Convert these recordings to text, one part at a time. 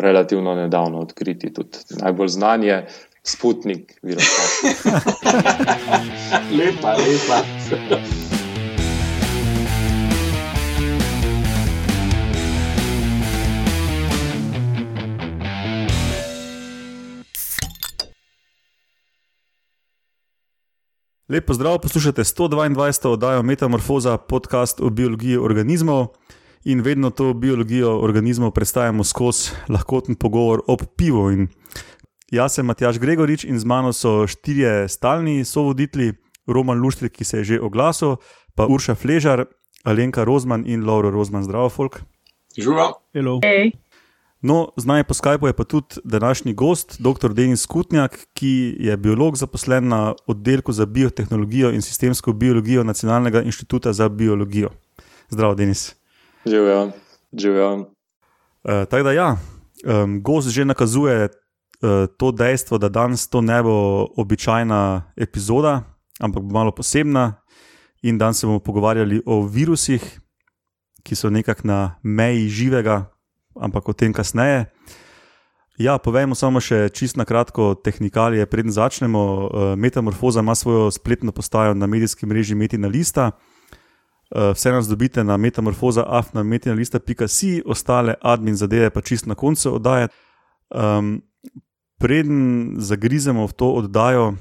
relativno nedavno odkriti. Tudi najbolj znan je Sputnik, virus. lepa, lepa. Lepo zdrav, poslušate 122. oddajo Metamorfoza, podcast o biologiji organizmov in vedno to biologijo organizmov predstavljamo skozi lahkoten pogovor ob pivu. In jaz sem Matjaš Gregorič in z mano so štirje stalni sovoditelji, Roman Luštrik, ki se je že oglasil, pa Urša Fležar, Alenka Rozman in Lauro Rozman. Zdravo, folk. Živijo. Hello. Hey. No, z nami po Skypu je pa tudi današnji gost, dr. Denis Skutnjak, ki je biolog zaposlen na oddelku za biotehnologijo in sistemsko biologijo Nacionalnega inštituta za biologijo. Zdravo, Denis. Živijo, živijo. Uh, Tako da, ja, um, gost že nakazuje uh, to dejstvo, da danes to ne bo običajna epizoda, ampak bo malo posebna. In danes se bomo pogovarjali o virusih, ki so nekako na meji živega, ampak o tem kasneje. Ja, povejmo samo še čisto na kratko tehnikalije, preden začnemo. Uh, Metamorfoza ima svojo spletno postajo na medijskem mreži Metina Lista. Vse nas dobite na metamorfoza, afna, metina.si, ostale admin zadeve pa čist na koncu oddaje. Um, preden zagrizemo v to oddajo,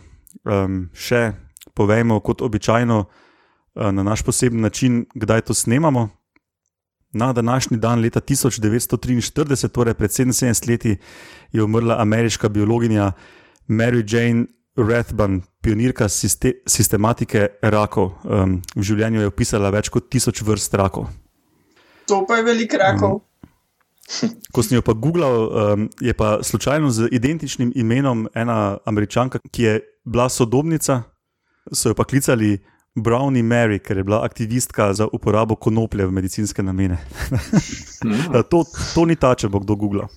um, še povejmo, kot običajno, uh, na naš poseben način, kdaj to snemamo. Na današnji dan, leta 1943, torej pred 77 leti, je umrla ameriška biologinja Mary Jane Rathbun, pionirka siste sistematike rakov. Um, v življenju je opisala več kot tisoč vrst rakov. To pa je velik rakov. Ko sem jo pa googlal, um, je pa slučajno z identičnim imenom ena američanka, ki je bila sodobnica, so jo pa klicali Brownie Mary, ker je bila aktivistka za uporabo konoplje v medicinske namene. to, to ni ta, če bo kdo googlal.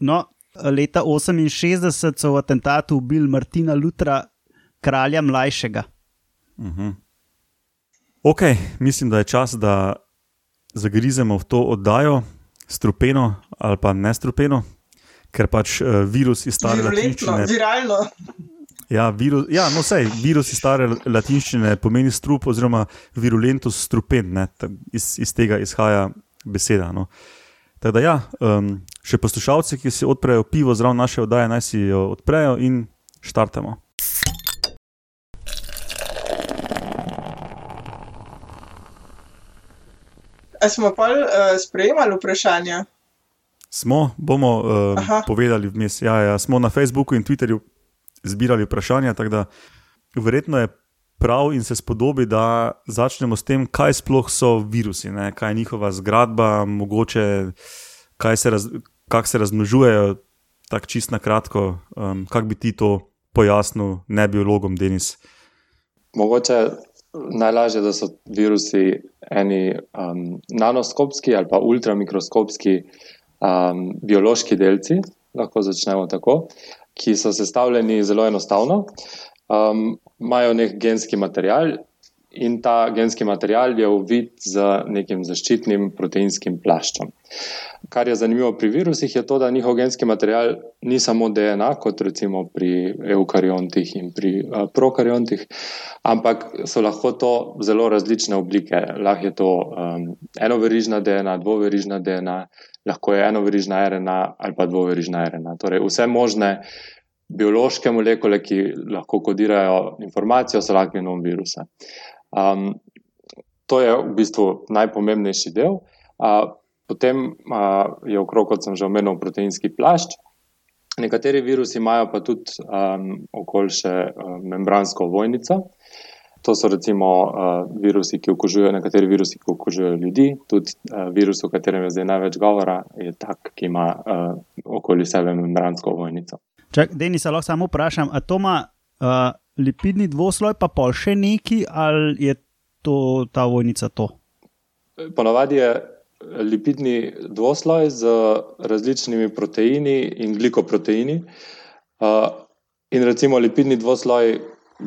No, leta 68 so v atentatu ubili Martina Lutra, kralja mlajšega. Uh -huh. Ok, mislim, da je čas, da zagrizemo v to oddajo, strupeno ali pa ne strupeno, ker pač uh, virus iz stare latinščine. Viralno. Ja, virus, ja, no, sej, virus iz stare latinščine pomeni strup, oziroma virulentus strupen, ne, iz, iz tega izhaja beseda. No. Tako da, ja, um, še poslušalci, ki si odprejo pivo zraven naše oddaje, naj si jo odprejo in štartamo. A smo pa uh, sprejemali vprašanja? Smo, bomo uh, povedali vmes. Ja, ja, smo na Facebooku in Twitterju zbirali vprašanja, tako da verjetno je prav in se spodobi, da začnemo s tem, kaj sploh so virusi, ne? kaj je njihova zgradba, mogoče kaj se, raz, kak se razmnožujejo, tako čist na kratko. Um, kako bi ti to pojasnil, ne biologom, Denis? Mogoče najlažje, da so virusi eni um, nanoskopski ali pa ultramikroskopski um, biološki delci, lahko začnemo tako, ki so sestavljeni zelo enostavno. Um, imajo nek genski material in ta genski material je uvit z nekim zaščitnim proteinskim plaščem. Kar je zanimivo pri virusih, je to, da njihov genski material ni samo DNA, kot recimo pri eukariontih in pri uh, prokariontih, ampak so lahko to zelo različne oblike. Lahko je to um, enoverižna DNA, dvoverižna DNA, lahko je enoverižna RNA ali pa dvoverižna RNA. Torej, vse možne biološke molekule, ki lahko kodirajo informacijo, so lahko genom virusa. Um, to je v bistvu najpomembnejši del. Uh, Potem uh, je okrog, kot sem že omenil, proteinski plašč. Nekateri virusi imajo pa tudi um, okoli še uh, membransko vojnico. To so recimo uh, virusi, ki okužujejo, nekateri virusi, ki okužujejo ljudi. Tudi uh, virus, o katerem je zdaj največ govora, je tak, ki ima uh, okoli sebe membransko vojnico. Čak, Denis, lahko samo vprašam, ali to ima uh, lipidni dvosloj, pa pol še neki, ali je to ta vojnica to? Ponavadi je lipidni dvosloj z različnimi proteini in glikoproteini. In recimo lipidni dvosloj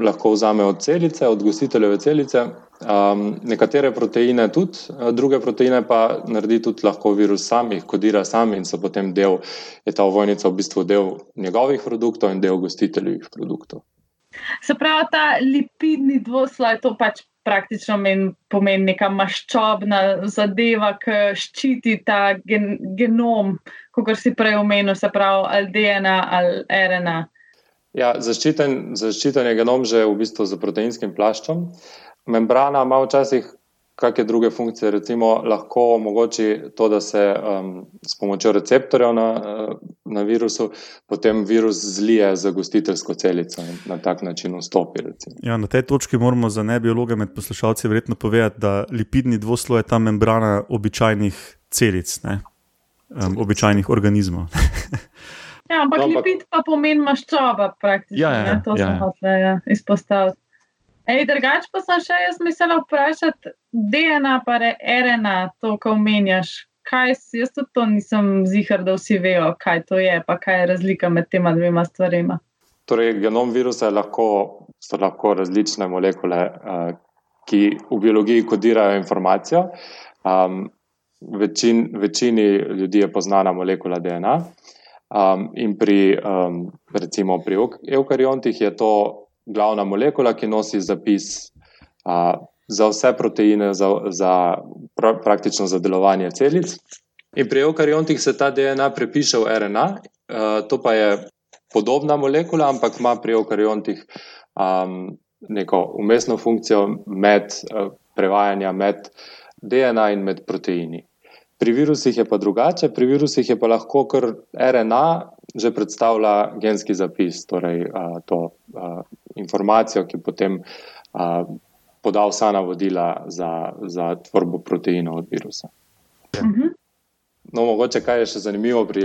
lahko vzame od celice, od gostiteljeve celice. Um, nekatere proteine tudi, druge proteine pa naredi tudi lahko virus sam, jih kodira sam in so potem del, je ta ovojnica v bistvu del njegovih produktov in del gostiteljevih produktov. Se pravi, ta lipidni dvosloj, to pač praktično men, pomeni neka maščobna zadeva, ki ščiti ta gen, genom, kot si prej omenil, se pravi, ali DNA ali RNA. Ja, zaščiten, zaščiten je genom že v bistvu z proteinskim plaščom. Membrana ima včasih kakšne druge funkcije, recimo lahko omogoči to, da se um, s pomočjo receptorjev na, na virusu potem virus zlije za gostiteljsko celico in na tak način vstopi. Ja, na tej točki moramo za nebiologe med poslušalci verjetno povedati, da lipidni dvosloj je ta membrana običajnih celic, ne? um, običajnih organizmov. Ja, ampak no, lipid pa pomeni maščoba, praktično. Ja, ja, to ja. sem hotel ja, izpostaviti. Ej, drugač pa sem še jaz mislila vprašati, DNA pa RNA, to, ko omenjaš. Kaj si, jaz tudi to nisem zihar, da vsi vejo, kaj to je, pa kaj je razlika med tema dvema stvarima. Torej, genom virusa lahko, so lahko različne molekule, uh, ki v biologiji kodirajo informacijo. Um, večin, večini ljudi je poznana molekula DNA. Um, in pri, um, recimo, pri eukariontih je to glavna molekula, ki nosi zapis uh, za vse proteine, za, za pra, praktično za delovanje celic. In pri eukariontih se ta DNA prepiše v RNA, uh, to pa je podobna molekula, ampak ima pri eukariontih um, neko umestno funkcijo med uh, prevajanjem med DNA in med proteini. Pri virusih je pa drugače, pri virusih je pa lahko kar RNA že predstavlja genski zapis, torej a, to a, informacijo, ki potem a, poda vsa navodila za, za tvorbo proteinov od virusa. Mhm. No, mogoče kaj je še zanimivo pri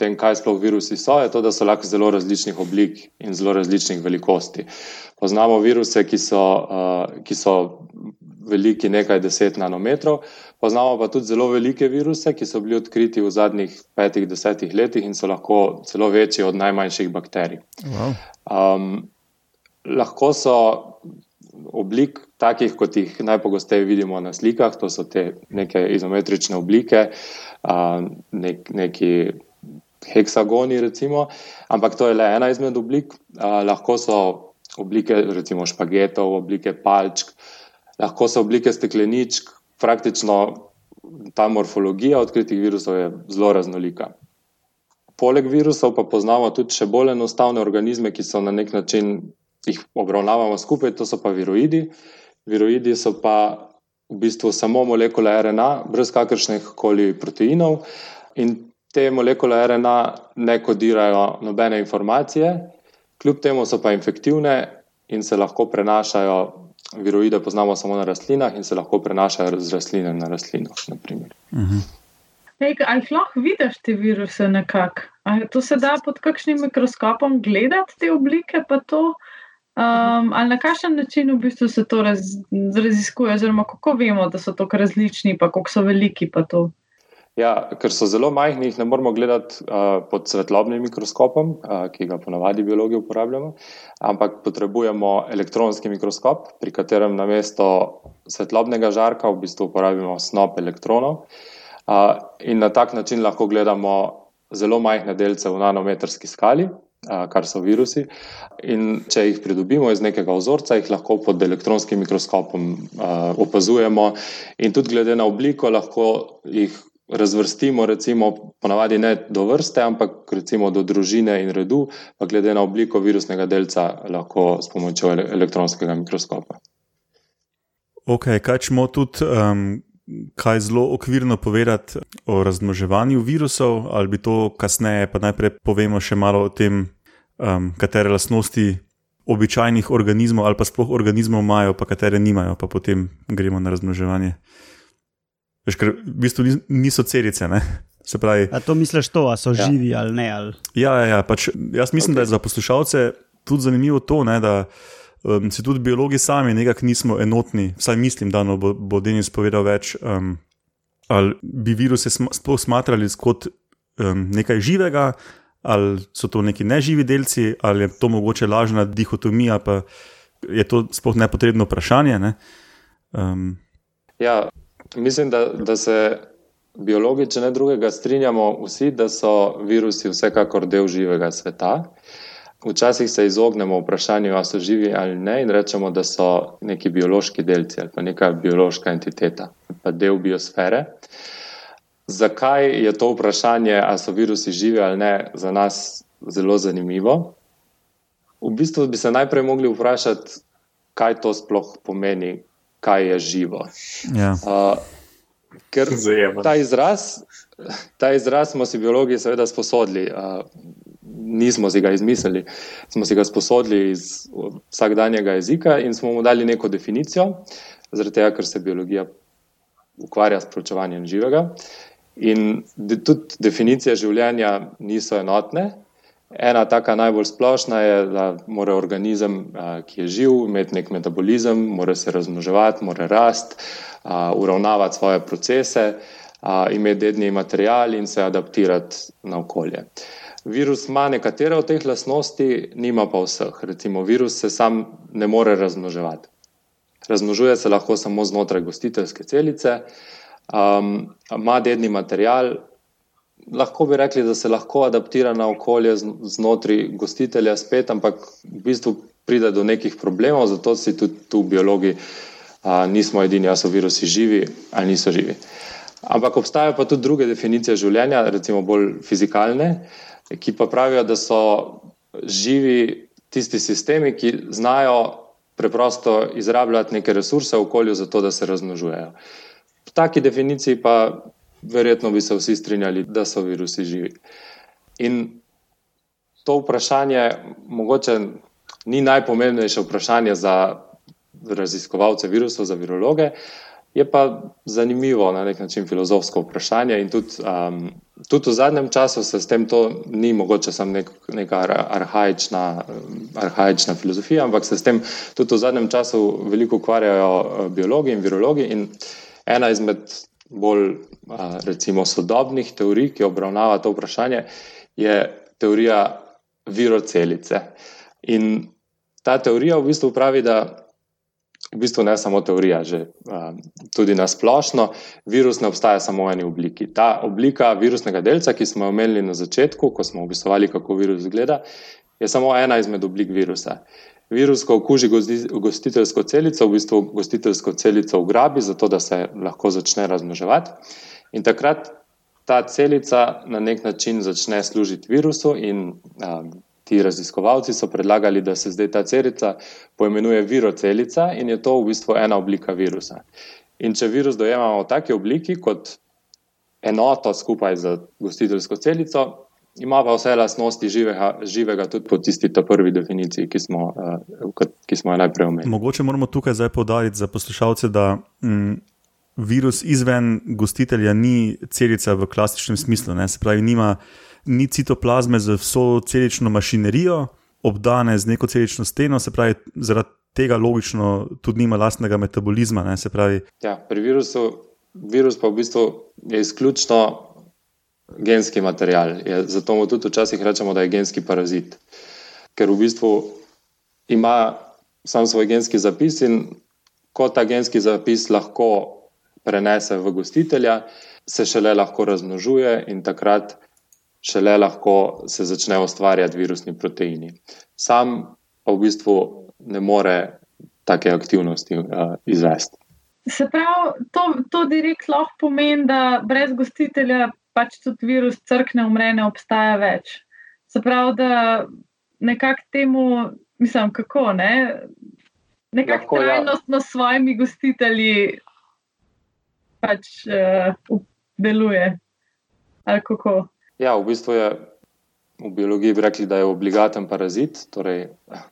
tem, kaj sploh virusi so, je to, da so lahko zelo različnih oblik in zelo različnih velikosti. Poznamo viruse, ki so, uh, ki so veliki nekaj deset nanometrov, poznamo pa tudi zelo velike viruse, ki so bili odkriti v zadnjih petih, desetih letih in so lahko celo večji od najmanjših bakterij. Wow. Um, lahko so oblik takih, kot jih najpogosteje vidimo na slikah, to so te neke izometrične oblike, uh, nek, neki. Heksagoni, recimo, ampak to je le ena izmed oblik. Uh, lahko so oblike, recimo špagetov, oblike palčk, lahko so oblike stekleničk, praktično ta morfologija odkritih virusov je zelo raznolika. Poleg virusov pa poznamo tudi še bolj enostavne organizme, ki so na nek način jih obravnavamo skupaj, to so pa viroidi. Viroidi so pa v bistvu samo molekule RNA, brez kakršnih koli proteinov, in te molekule RNA ne kodirajo nobene informacije, kljub temu so pa infektivne in se lahko prenašajo viroide poznamo samo na rastlinah in se lahko prenašajo z rastline na rastlino. Mhm. Ali lahko vidiš te viruse nekako? Ali to se da pod kakšnim mikroskopom gledati te oblike? Um, ali na kakšen način v bistvu se to raz, raziskuje, oziroma kako vemo, da so tako različni, pa kako so veliki? Ja, ker so zelo majhni, jih ne moramo gledati uh, pod svetlobnim mikroskopom, uh, ki ga ponavadi biologi uporabljamo, ampak potrebujemo elektronski mikroskop, pri katerem na mesto svetlobnega žarka v bistvu uporabimo snop elektronov. Uh, in na tak način lahko gledamo zelo majhne delce v nanometrski skali, uh, kar so virusi. In če jih pridobimo iz nekega vzorca, jih lahko pod elektronskim mikroskopom uh, opazujemo, in tudi glede na obliko lahko jih razvrstimo, recimo, ponavadi ne do vrste, ampak recimo do družine in redu, pa glede na obliko virusnega delca, lahko s pomočjo elektronskega mikroskopa. Ok, kaj čemo tudi, um, kaj zelo okvirno povedati o razmnoževanju virusov, ali bi to kasneje, pa najprej povemo še malo o tem, um, katere lastnosti. Običajnih organizmov, ali pa sploh organizmov imajo, pa katere nimajo, pa potem gremo na razmnoževanje. Veš, ker v bistvu niso celice. Pravi, a to misliš, to, a so ja. živi ali ne? Ali? Ja, ja, ja pač, jaz mislim, okay. da je za poslušalce tudi zanimivo to, ne, da um, se tudi biologi sami nekako nismo enotni. Vsaj mislim, da no, bo, bo Denis povedal več. Um, ali bi viruse sm sploh smatrali kot um, nekaj živega, ali so to neki neživi delci, ali je to mogoče lažna dihotomija. Pa, je to sploh nepotrebno vprašanje. Ne? Um. Ja, mislim, da, da se biologi, če ne drugega, strinjamo vsi, da so virusi vsekakor del živega sveta. Včasih se izognemo vprašanju, ali so živi ali ne, in rečemo, da so neki biološki delci ali pa neka biološka entiteta, pa del biosfere. Zakaj je to vprašanje, ali so virusi živi ali ne, za nas zelo zanimivo? V bistvu bi se najprej mogli vprašati, kaj to sploh pomeni, kaj je živo. Ja. Uh, ker ta izraz, ta izraz smo si biologi seveda sposodili. Uh, nismo si ga izmislili, smo si ga sposodili iz vsakdanjega jezika in smo mu dali neko definicijo, zaradi tega, ker se biologija ukvarja s pročevanjem živega. In de, tudi definicije življenja niso enotne. Ena taka najbolj splošna je, da mora organizem, ki je živ, imeti nek metabolizem, mora se razmnoževati, mora rasti, uravnavati svoje procese, imeti dedni material in se adaptirati na okolje. Virus ima nekatere od teh lastnosti, nima pa vseh. Recimo, virus se sam ne more razmnoževati. Razmnožuje se lahko samo znotraj gostiteljske celice, um, ima dedni material. Lahko bi rekli, da se lahko adaptira na okolje znotraj gostitelja, spet, ampak v bistvu pride do nekih problemov, zato si tudi tu biologi a, nismo edini, ali so virusi živi ali niso živi. Ampak obstajajo pa tudi druge definicije življenja, recimo bolj fizikalne ki pa pravijo, da so živi tisti sistemi, ki znajo preprosto izrabljati neke resurse v okolju, zato da se razmnožujejo. V taki definiciji pa verjetno bi se vsi strinjali, da so virusi živi. In to vprašanje mogoče ni najpomembnejše vprašanje za raziskovalce virusov, za virologe, Je pa zanimivo, na nek način filozofsko vprašanje. In tudi, um, tudi v zadnjem času se s tem to ni mogoče samo nek, neka arhajična, arhajična filozofija, ampak se s tem tudi v zadnjem času veliko ukvarjajo uh, biologi in virologi. In ena izmed bolj uh, recimo, sodobnih teorij, ki obravnava to vprašanje, je teorija virocelice. In ta teorija v bistvu pravi, da v bistvu ne samo teorija, že um, tudi na splošno, virus ne obstaja samo v eni obliki. Ta oblika virusnega delca, ki smo jo omenili na začetku, ko smo opisovali, kako virus izgleda, je samo ena izmed oblik virusa. Virus, ko okuži gostiteljsko celico, v bistvu gostiteljsko celico ugrabi, zato da se lahko začne razmnoževati. In takrat ta celica na nek način začne služiti virusu, in um, ti raziskovalci so predlagali, da se zdaj ta celica poimenuje virocelica in je to v bistvu ena oblika virusa. In če virus dojemamo v taki obliki kot enoto skupaj z gostiteljsko celico, ima pa vse lastnosti živega, živega tudi po tisti prvi definiciji, ki smo, uh, ki smo jo najprej omenili. Mogoče moramo tukaj zdaj povdariti za poslušalce, da. Mm, Virus izven gostitelja ni celica v klasičnem smislu, ne? se pravi, nima ni citoplazme z vso celično mašinerijo, obdane z neko celično steno, se pravi, zaradi tega logično tudi nima lastnega metabolizma. Ne, pravi, ja, pri virusu, virus pa v bistvu je izključno genski material. Je, zato mu tudi včasih rečemo, da je genski parazit. Ker v bistvu ima sam svoj genski zapis in ko ta genski zapis lahko prenese v gostitelja, se šele lahko razmnožuje in takrat šele lahko se začne ustvarjati virusni proteini. Sam pa v bistvu ne more take aktivnosti uh, izvesti. Se pravi, to, to direkt lahko pomeni, da brez gostitelja pač tudi virus crkne, umre, ne obstaja več. Se pravi, da nekako temu, mislim, kako ne. Nekako ja. trajnostno ja. s svojimi gostitelji pač uh, deluje. Ja, v bistvu je v biologiji rekli, da je obligaten parazit, torej,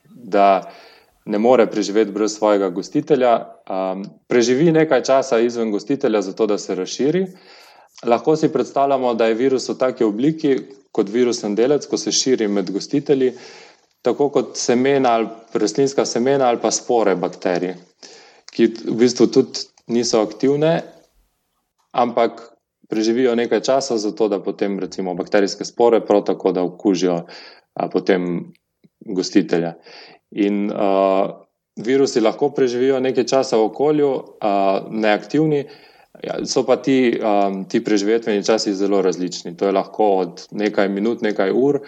da ne more preživeti brez svojega gostitelja. Um, preživi nekaj časa izven gostitelja, zato da se razširi. Lahko si predstavljamo, da je virus v taki obliki kot virusen delec, ko se širi med gostitelji, tako kot semena ali rastlinska semena ali pa spore bakterij, ki v bistvu tudi niso aktivne, ampak preživijo nekaj časa, zato da potem recimo bakterijske spore prav tako da okužijo potem gostitelja. In a, virusi lahko preživijo nekaj časa v okolju, uh, neaktivni. Ja, so pa ti, um, ti preživetveni časi zelo različni. To je lahko od nekaj minut, nekaj ur,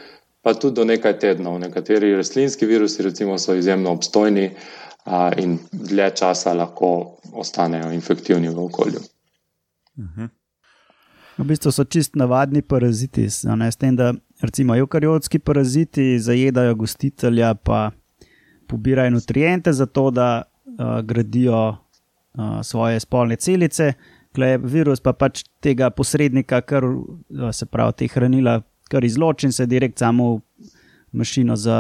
pa tudi do nekaj tednov. Nekateri rastlinski virusi, recimo, so izjemno obstojni uh, in dlje časa lahko ostanejo infektivni v okolju. Uh mhm. -huh. V bistvu so čist navadni paraziti, ne, s tem, da recimo eukariotski paraziti zajedajo gostitelja, pa pobirajo nutriente za to, da uh, gradijo uh, svoje spolne celice. Klej, virus pa pač tega posrednika, kar se pravi, te hranila, kar izloči in se direkt samo v mašino za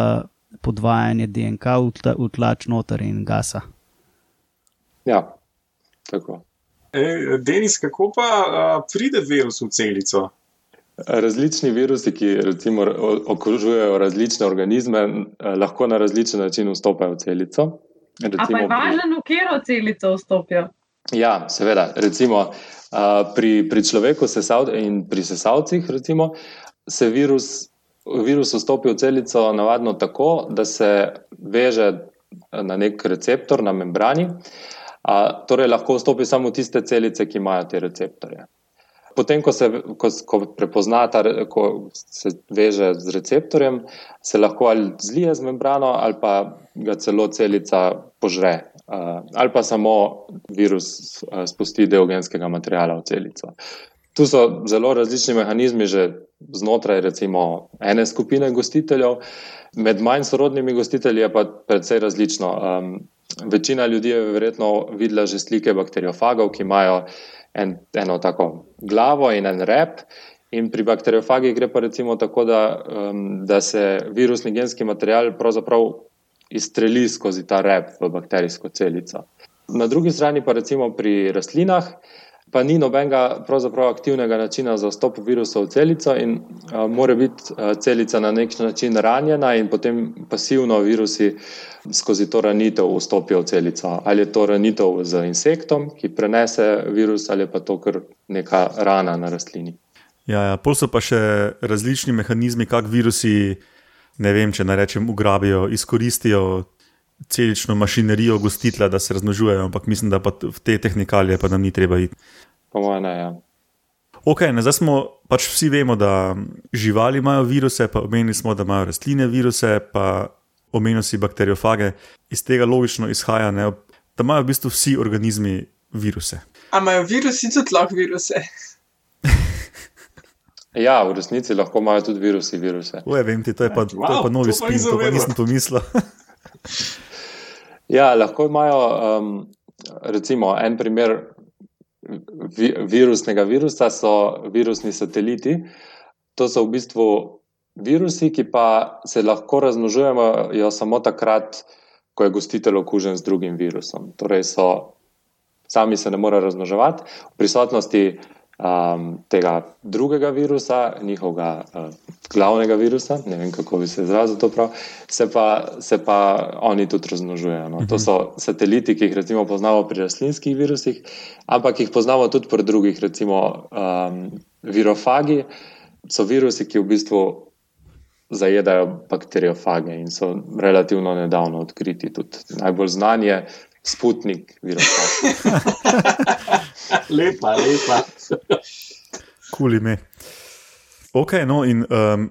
podvajanje DNK, utlač noter in gasa. Ja, tako. E, Denis, kako pa a, pride virus v celico? Različni virusi, ki recimo okružujejo različne organizme, lahko na različen način vstopajo v celico. Recimo, pa je važno, v katero celico vstopijo. Ja, seveda. Recimo, pri, pri človeku sesav, in pri sesalcih recimo, se virus, virus vstopi v celico navadno tako, da se veže na nek receptor na membrani. A, torej, lahko vstopi samo tiste celice, ki imajo te receptorje. Potem, ko se, ko, ko prepozna ta, ko se veže z receptorjem, se lahko ali zlije z membrano, ali pa ga celo celica požre, uh, ali pa samo virus uh, spusti del genskega materijala v celico. Tu so zelo različni mehanizmi, že znotraj recimo, ene skupine gostiteljev, med manj sorodnimi gostitelji je pa precej različno. Um, Večina ljudi je verjetno videla že slike bakteriofagov, ki imajo en, eno tako glavo in en rep. In pri bakteriofagih gre pa recimo tako, da, da se virusni genski material izstreli skozi ta rep v bakterijsko celico. Na drugi strani pa recimo pri rastlinah pa ni nobenega aktivnega načina za vstop virusa v celico, in uh, mora biti uh, celica na nek način ranjena, in potem pasivno virusi skozi to ranitev vstopijo v celico. Ali je to ranitev z insektom, ki prenese virus, ali pa to kar neka rana na rastlini. Ja, ja. pol so pa še različni mehanizmi, kako virusi, ne vem, če naj rečem, ugrabijo, izkoristijo celično mašinerijo gostitla, da se razmnožujejo, ampak mislim, da v te tehnikalije pa nam ni treba iti. Po mojem, ne. Ja. Ok, ne, zdaj smo pač vsi vemo, da živali imajo viruse, pa omenili smo, da imajo rastline viruse, pa omenili si bakteriofage. Iz tega logično izhaja, ne, da imajo v bistvu vsi organizmi viruse. Ampak imajo virusi tudi lahko viruse? ja, v resnici lahko imajo tudi virusi viruse. Uje, vem ti, to je pa, wow, to je pa novi spin, to pa nisem pomislil. Ja, lahko imajo, um, recimo, en primer vi, virusnega virusa, so virusni sateliti. To so v bistvu virusi, ki pa se lahko razmnožujejo samo takrat, ko je gostitelj okužen z drugim virusom. Torej, so, sami se ne morejo razmnoževati v prisotnosti um, tega drugega virusa, njihovega uh, glavnega virusa, ne vem kako bi se izrazil to prav, se pa, se pa oni tudi razmnožujejo. No. To so sateliti, ki jih recimo poznamo pri rastlinskih virusih, ampak jih poznamo tudi pri drugih, recimo um, virofagi, so virusi, ki v bistvu. Zajedajo bakteriofage in so relativno nedavno odkriti. Tudi najbolj znanje, Sputnik, virus. lepa, lepa. Kuli me. Ok, no in um,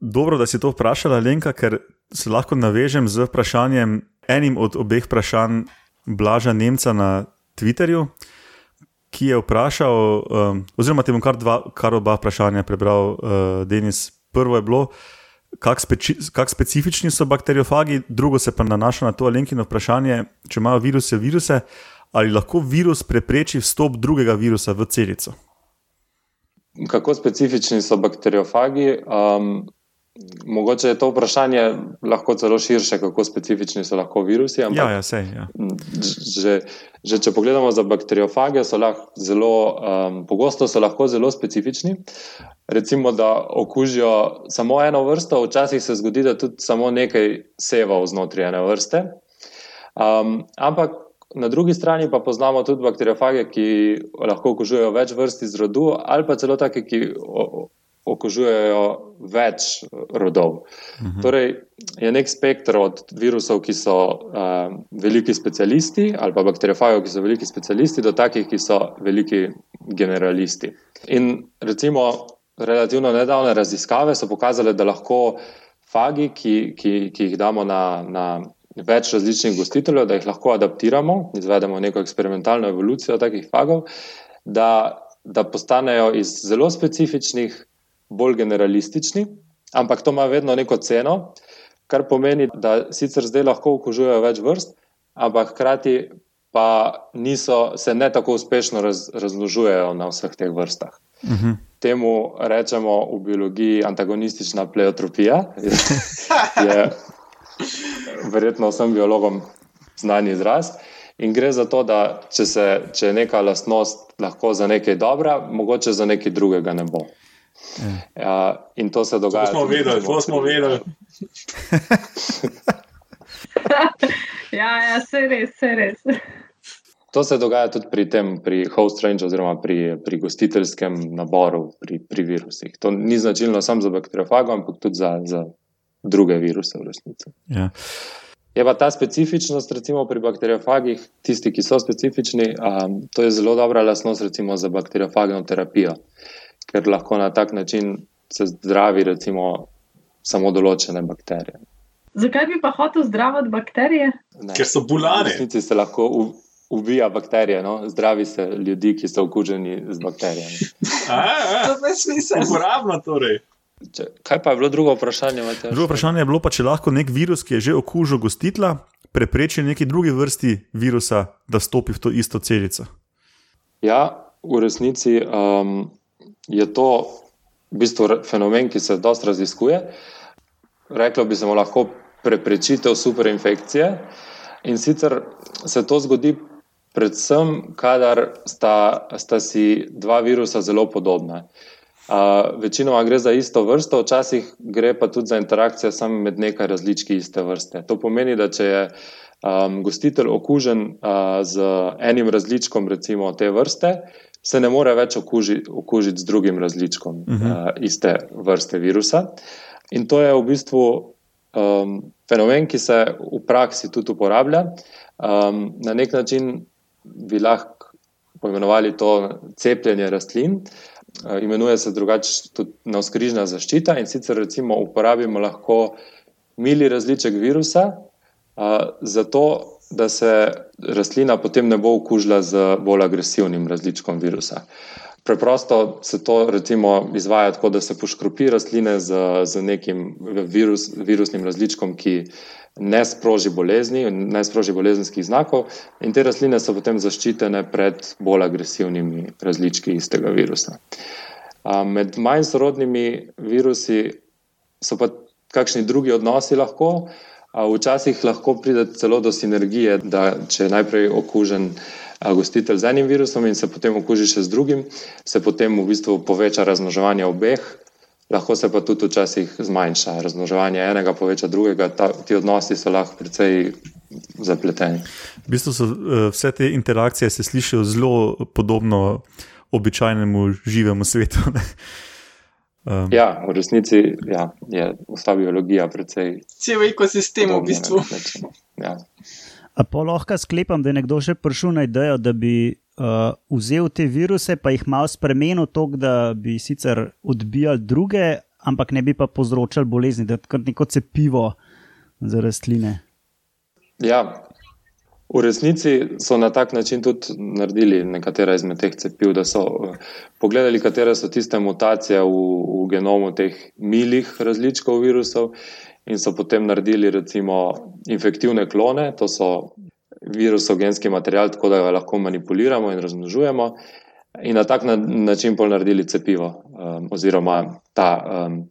dobro, da si to vprašala, Lenka, ker se lahko navežem z vprašanjem, enim od obeh vprašanj Blaža Nemca na Twitterju, ki je vprašal, um, oziroma ti bom kar, dva, kar oba vprašanja prebral, uh, Denis. Prvo je bilo, kako speci kak specifični so bakteriofagi, drugo se pa nanaša na to alenkino vprašanje, če imajo viruse, viruse, ali lahko virus prepreči vstop drugega virusa v celico. Kako specifični so bakteriofagi? Um, mogoče je to vprašanje lahko celo širše, kako specifični so lahko virusi. Ampak, ja, ja, sej, ja. Že, že če pogledamo za bakteriofage, so lahko zelo um, pogosto so lahko zelo specifični. Recimo, da okužijo samo eno vrsto, včasih se zgodi, da tudi samo nekaj seva znotraj ene vrste. Um, ampak na drugi strani pa poznamo tudi bakteriofage, ki lahko okužujejo več vrst iz rodu, ali pa celo take, ki okužujejo več rodov. Mhm. Torej, je nek spektr od virusov, ki so uh, veliki specialisti, ali pa bakteriofagov, ki so veliki specialisti, do takih, ki so veliki generalisti. In recimo, relativno nedavne raziskave so pokazale, da lahko fagi, ki, ki, ki jih damo na, na več različnih gostiteljev, da jih lahko adaptiramo, izvedemo neko eksperimentalno evolucijo takih fagov, da, da postanejo iz zelo specifičnih bolj generalistični, ampak to ima vedno neko ceno, kar pomeni, da sicer zdaj lahko okužujejo več vrst, ampak hkrati pa niso, se ne tako uspešno raz, razložujejo na vseh teh vrstah. Uh mhm. -huh. Temu rečemo v biologiji antagonistična pleotropija. je verjetno vsem biologom znan izraz. In gre za to, da če, se, če je neka lastnost lahko za nekaj dobra, mogoče za nekaj drugega ne bo. Ja, in to se dogaja. To smo vedeli, to smo vedeli. ja, ja, se res, se res. To se dogaja tudi pri tem, pri host range, oziroma pri, pri gostiteljskem naboru, pri, pri virusih. To ni značilno samo za bakteriofago, ampak tudi za, za druge viruse v resnici. Ja. Je pa ta specifičnost, recimo pri bakteriofagih, tisti, ki so specifični, um, to je zelo dobra lastnost, recimo za bakteriofagno terapijo ker lahko na tak način se zdravi, recimo, samo določene bakterije. Zakaj bi pa hotel zdraviti bakterije? Ne. Ker so bulane. V resnici se lahko ubija bakterije, no? zdravi se ljudi, ki so okuženi z bakterijami. To je smisel. Uporabno torej. Če, kaj pa je bilo drugo vprašanje? Drugo vprašanje je bilo pa, če lahko nek virus, ki je že okužil gostitla, prepreči neki drugi vrsti virusa, da stopi v to isto celico. Ja, v resnici um, je to v bistvu fenomen, ki se dosta raziskuje. Reklo bi se mu lahko preprečitev superinfekcije. In sicer se to zgodi predvsem, kadar sta, sta si dva virusa zelo podobna. Uh, večinoma gre za isto vrsto, včasih gre pa tudi za interakcijo samo med nekaj različki iste vrste. To pomeni, da če je um, gostitelj okužen uh, z enim različkom, recimo te vrste, se ne more več okuži, okužiti z drugim različkom uh -huh. uh, iste vrste virusa. In to je v bistvu um, fenomen, ki se v praksi tudi uporablja. Um, na nek način bi lahko poimenovali to cepljenje rastlin. Uh, imenuje se drugače tudi navskrižna zaščita in sicer recimo uporabimo lahko mili različek virusa, uh, zato da se rastlina potem ne bo okužila z bolj agresivnim različkom virusa. Preprosto se to recimo, izvaja tako, da se poškropi rastline z, z nekim virus, virusnim različkom, ki ne sproži bolezni, ne sproži bolezenskih znakov, in te rastline so potem zaščitene pred bolj agresivnimi različki istega virusa. Med manj sorodnimi virusi so pa kakšni drugi odnosi lahko. Včasih lahko pride celo do sinergije, da če je najprej okužen gostitelj z enim virusom in se potem okuži še z drugim, se potem v bistvu poveča razmnoževanje obeh, lahko se pa tudi včasih zmanjša. Razmnoževanje enega poveča drugega, ta, ti odnosi so lahko precej zapleteni. V bistvu so uh, vse te interakcije se slišijo zelo podobno običajnemu živemu svetu. Um, ja, v resnici ja, je vsa biologija precej. Cel ekosistem v bistvu. Ja. A pa lahko sklepam, da je nekdo že prišel na idejo, da bi uh, vzel te viruse, pa jih malo spremenil, tako da bi sicer odbijali druge, ampak ne bi pa povzročali bolezni, da je kot neko cepivo za rastline. Ja, V resnici so na tak način tudi naredili nekatera izmed teh cepiv, da so eh, pogledali, katere so tiste mutacije v, v genomu teh milih različkov virusov, in so potem naredili recimo infektivne klone, to so virusov genski material, tako da ga lahko manipuliramo in razmnožujemo, in na tak način pol naredili cepivo um, oziroma ta. Um,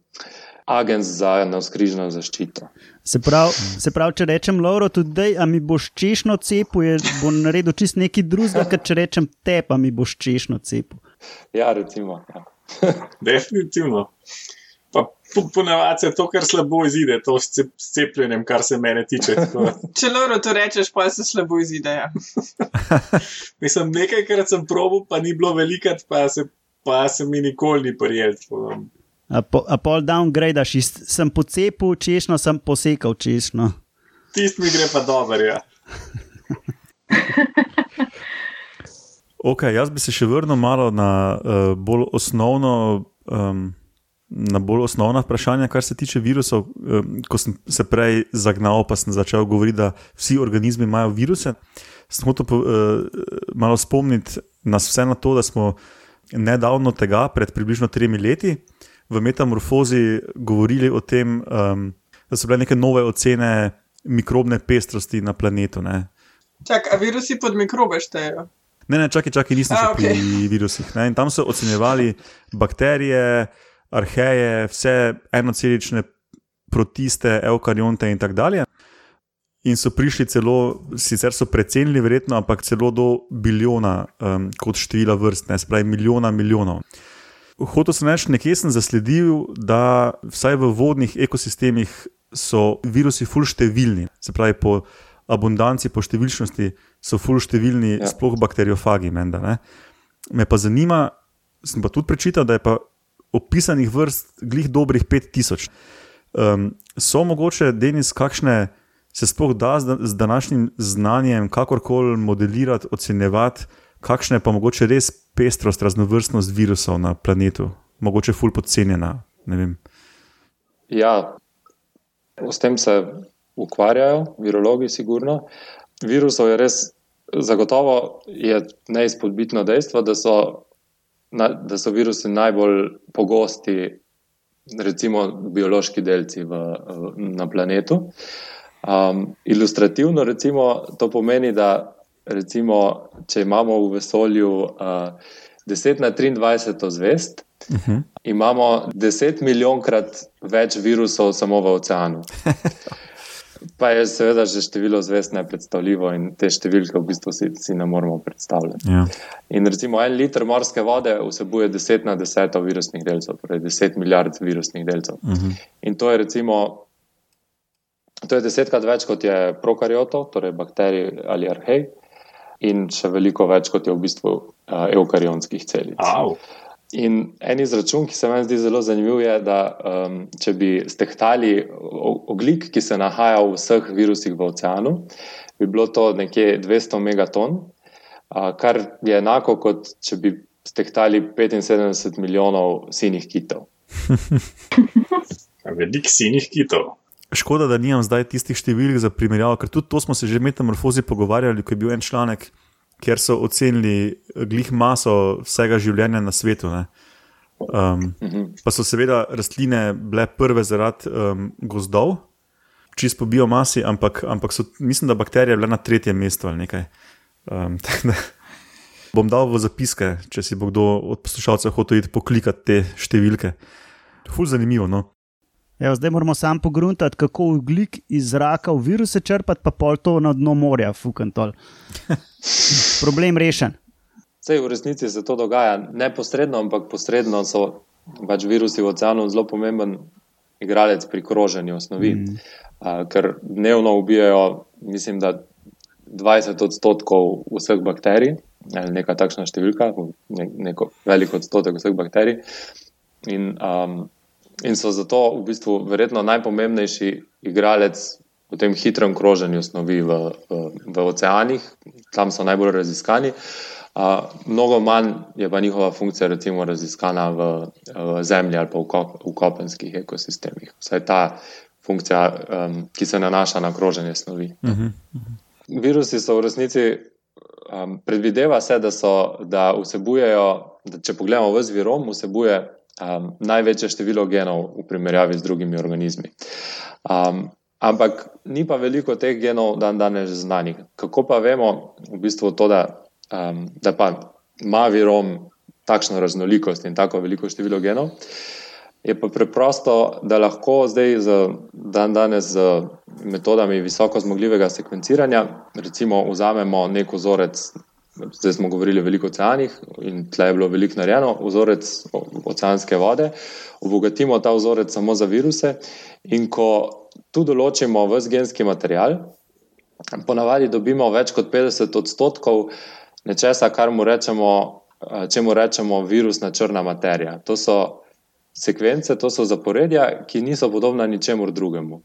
Agent za navskrižno zaščito. Se pravi, se pravi, če rečem, Lauro, tudi da mi boš češno cepil, bo naredil čist nekaj drugega, kot če rečem te, pa mi boš češno cepil. Ja, recimo. Ja. Definitivno. Ponavadi po je to, kar slabo izide, to s cepljenjem, kar se mene tiče. če Lauro to rečeš, pa se slabo izide. Ja. Mislim, nekajkrat sem probil, pa ni bilo velikrat, pa se, pa se mi nikoli ni prijel. A, po, a pol downgrade, sem pocepil češnjo, sem posekal češnjo. Tisti mi gre pa dobro, ja. ok, jaz bi se še vrnil malo na uh, bolj osnovno. Um, Na bolj osnovna vprašanja, kar se tiče virusov, ko sem se prej zagnal, pa sem začel govoriti, da vsi organizmi imajo viruse. Sem hotel uh, malo spomniti nas vse na to, da smo nedavno tega, pred približno tremi leti, v metamorfozi govorili o tem, um, da so bile neke nove ocene mikrobne pestrosti na planetu. Čakaj, a virusi pod mikrobe štejejo? Ne, ne, čakaj, čakaj, nisem še okay. pri virusih. Ne? In tam so ocenjevali bakterije, arheje, vse enocelične protiste, eukarionte in tako dalje. In so prišli celo, sicer so precenili, verjetno, ampak celo do biliona um, kot števila vrst, ne spravi milijona milijonov. Hotel sem reči, nekje sem zasledil, da vsaj v vodnih ekosistemih so virusi fulštevilni, se pravi po abundanci, po številčnosti so fulštevilni, ja. sploh bakteriofagi. Menda, Me pa zanima, sem pa tudi prečital, da je pa opisanih vrst glih dobrih 5000. Um, so mogoče, Denis, kakšne se sploh da z današnjim znanjem kakorkoli modelirati, ocenjevati, kakšna je pa mogoče res pestrost, raznovrstnost virusov na planetu, mogoče ful podcenjena. Ja, s tem se ukvarjajo, virologi, sigurno. Virusov je res, zagotovo je neizpodbitno dejstvo, da so, da so virusi najbolj pogosti, recimo, biološki delci v, na planetu. Um, ilustrativno, recimo, to pomeni, da recimo, če imamo v vesolju uh, 10 na 23 zvest, uh mhm. -huh. imamo 10 milijonkrat več virusov samo v oceanu. Pa je seveda že število zvest nepredstavljivo in te številke v bistvu si, si ne moremo predstavljati. Ja. In recimo en liter morske vode vsebuje 10 na 10 virusnih delcev, torej 10 milijard virusnih delcev. Uh mhm. -huh. In to je recimo To je desetkrat več kot je prokariotov, torej bakterij ali arhej, in še veliko več kot je v bistvu uh, eukarionskih celic. Au. In en izračun, ki se meni zdi zelo zanimiv, je, da um, če bi stehtali oglik, ki se nahaja v vseh virusih v oceanu, bi bilo to nekje 200 megaton, uh, kar je enako kot če bi stehtali 75 milijonov sinih kitov. Velik sinih kitov. Škoda, da nimam zdaj tistih številk za primerjavo, ker tudi to smo se že v metamorfozi pogovarjali, ko je bil en članek, kjer so ocenili glih maso vsega življenja na svetu. Um, pa so seveda rastline bile prve zaradi um, gozdov, čist po biomasi, ampak, ampak so, mislim, da bakterije bile na tretjem mestu ali nekaj. Um, bom dal v zapiske, če si bo kdo od poslušalcev hotel iti poklikati te številke. Ful zanimivo. No? Evo, zdaj moramo sam pogruntati, kako ugljik iz zraka v viruse črpati, pa pol to na dno morja, fukantol. Problem rešen. Sej, v resnici se to dogaja neposredno, ampak posredno so pač virusi v oceanu zelo pomemben igralec pri kroženju snovi. Mm. Uh, ker dnevno ubijajo, mislim, da 20 odstotkov vseh bakterij, ali neka takšna številka, ne, neko velik odstotek vseh bakterij. In, um, in so zato v bistvu verjetno najpomembnejši igralec v tem hitrem kroženju snovi v, v, v oceanih, tam so najbolj raziskani. Uh, mnogo manj je pa njihova funkcija, recimo, raziskana v, v zemlji ali pa v, kop, v kopenskih ekosistemih. Vsaj ta funkcija, um, ki se nanaša na kroženje snovi. Uh -huh, uh -huh. Virusi so v resnici, um, predvideva se, da, so, da vsebujejo, da če pogledamo v zvirom, vsebuje um, največje število genov v primerjavi z drugimi organizmi. Um, ampak ni pa veliko teh genov dan danes znanih. Kako pa vemo, v bistvu to, da, um, da pa ima virom takšno raznolikost in tako veliko število genov. Je pa preprosto, da lahko zdaj z dan danes z metodami visoko zmogljivega sekvenciranja, recimo, vzamemo nek vzorec Zdaj smo govorili veliko o oceanih in tle je bilo veliko narejeno, vzorec oceanske vode. Obogatimo ta vzorec samo za viruse, in ko tu določimo vse genski material, ponavadi dobimo več kot 50 odstotkov nečesa, kar mu rečemo, če mu rečemo virusna črna materija. To so sekvence, to so zaporedja, ki niso podobna ničemur drugemu.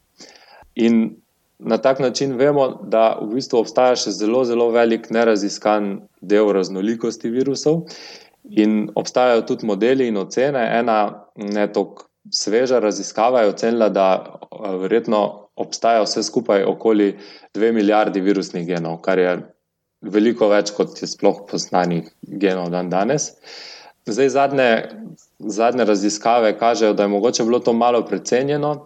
In na tak način vemo, da v bistvu obstaja še zelo, zelo velik neraziskan del raznolikosti virusov, in obstajajo tudi modeli in ocene. Ena ne tako sveža raziskava je ocenila, da verjetno obstaja vse skupaj okoli 2 milijardi virusnih genov, kar je veliko več, kot je sploh poznanih genov dan danes. Zdaj, zadnje, zadnje raziskave kažejo, da je mogoče bilo to malo precenjeno,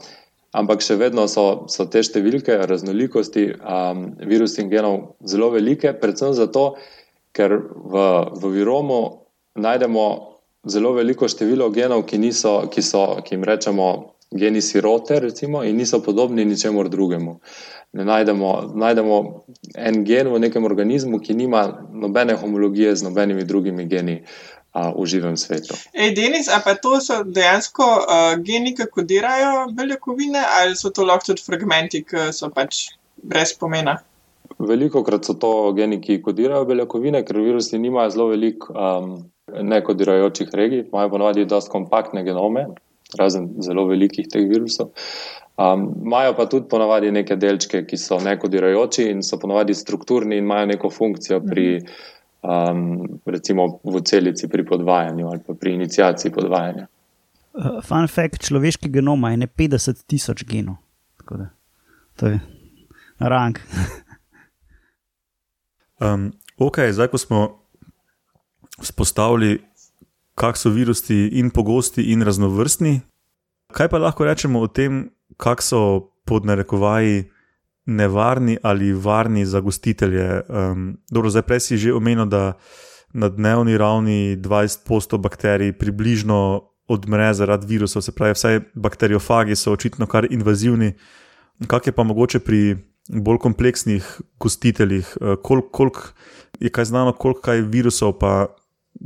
ampak še vedno so, so te številke raznolikosti um, virusnih genov zelo velike, predvsem zato, ker v, v viromu najdemo zelo veliko število genov, ki, niso, ki, so, ki jim rečemo geni sirote, recimo, in niso podobni ničemur drugemu. Najdemo, najdemo en gen v nekem organizmu, ki nima nobene homologije z nobenimi drugimi geni v živem svetu. Ej, Denis, a pa to so dejansko uh, geni, ki kodirajo beljakovine, ali so to lahko tudi fragmenti, ki so pač brez pomena? Veliko krat so to geni, ki kodirajo beljakovine, ker virusi nimajo zelo veliko um, nekodirajočih regij, imajo ponovadi dosti kompaktne genome, razen zelo velikih teh virusov. Um, imajo pa tudi ponovadi neke delčke, ki so nekodirajoči in so ponovadi strukturni in imajo neko funkcijo pri. -hmm um, recimo v celici pri podvajanju ali pri inicijaciji podvajanja. Uh, fun fact: človeški genom ima 50 tisoč genov. Da, to je rang. um, ok, zdaj ko smo spostavili, kak so virusi in pogosti in raznovrstni, kaj pa lahko rečemo o tem, kak so pod narekovaji nevarni ali varni za gostitelje. Um, dobro, zdaj prej si že omenil, da na dnevni ravni 20% bakterij približno odmre zaradi virusov, se pravi, vsaj bakteriofagi so očitno kar invazivni. Kaj je pa mogoče pri bolj kompleksnih gostiteljih, koliko kolik je kaj znano, koliko kaj virusov pa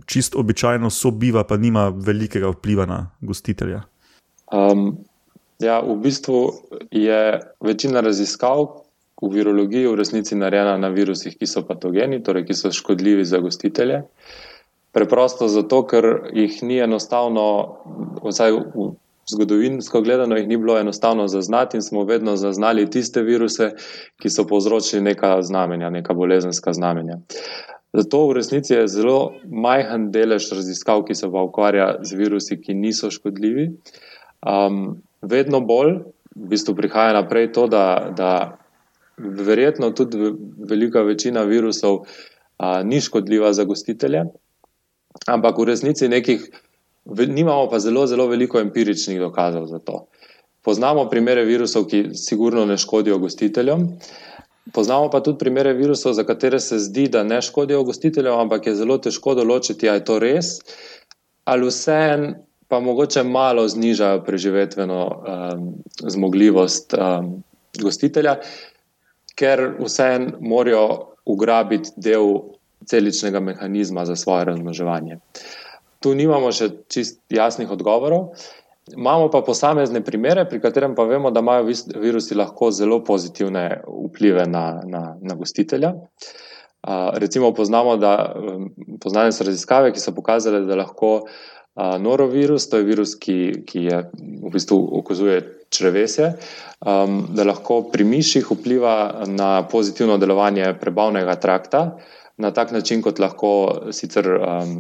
čist običajno sobiva, pa nima velikega vpliva na gostitelja? Um, Ja, v bistvu je večina raziskav v virologiji v resnici narejena na virusih, ki so patogeni, torej ki so škodljivi za gostitelje. Preprosto zato, ker jih ni enostavno, vsaj zgodovinsko gledano, jih ni bilo enostavno zaznati in smo vedno zaznali tiste viruse, ki so povzročili neka znamenja, neka bolezenska znamenja. Zato v resnici je zelo majhen delež raziskav, ki se pa ukvarja z virusi, ki niso škodljivi. Um, vedno bolj, v bistvu prihaja naprej to, da, da verjetno tudi velika večina virusov a, ni škodljiva za gostitelje, ampak v resnici nekih, nimamo pa zelo, zelo veliko empiričnih dokazov za to. Poznamo primere virusov, ki sigurno ne škodijo gostiteljem. Poznamo pa tudi primere virusov, za katere se zdi, da ne škodijo gostiteljem, ampak je zelo težko določiti, ali je to res, ali vseeno pa mogoče malo znižajo preživetveno um, zmogljivost um, gostitelja, ker vseeno morajo ugrabiti del celičnega mehanizma za svoje razmnoževanje. Tu nimamo še čist jasnih odgovorov. Imamo pa posamezne primere, pri katerem pa vemo, da imajo virusi lahko zelo pozitivne vplive na, na, na gostitelja. Uh, recimo, poznamo, da um, poznane so raziskave, ki so pokazale, da lahko uh, norovirus, to je virus, ki, ki je v bistvu okazuje črvesje, um, da lahko pri miših vpliva na pozitivno delovanje prebavnega trakta, na tak način, kot lahko sicer um,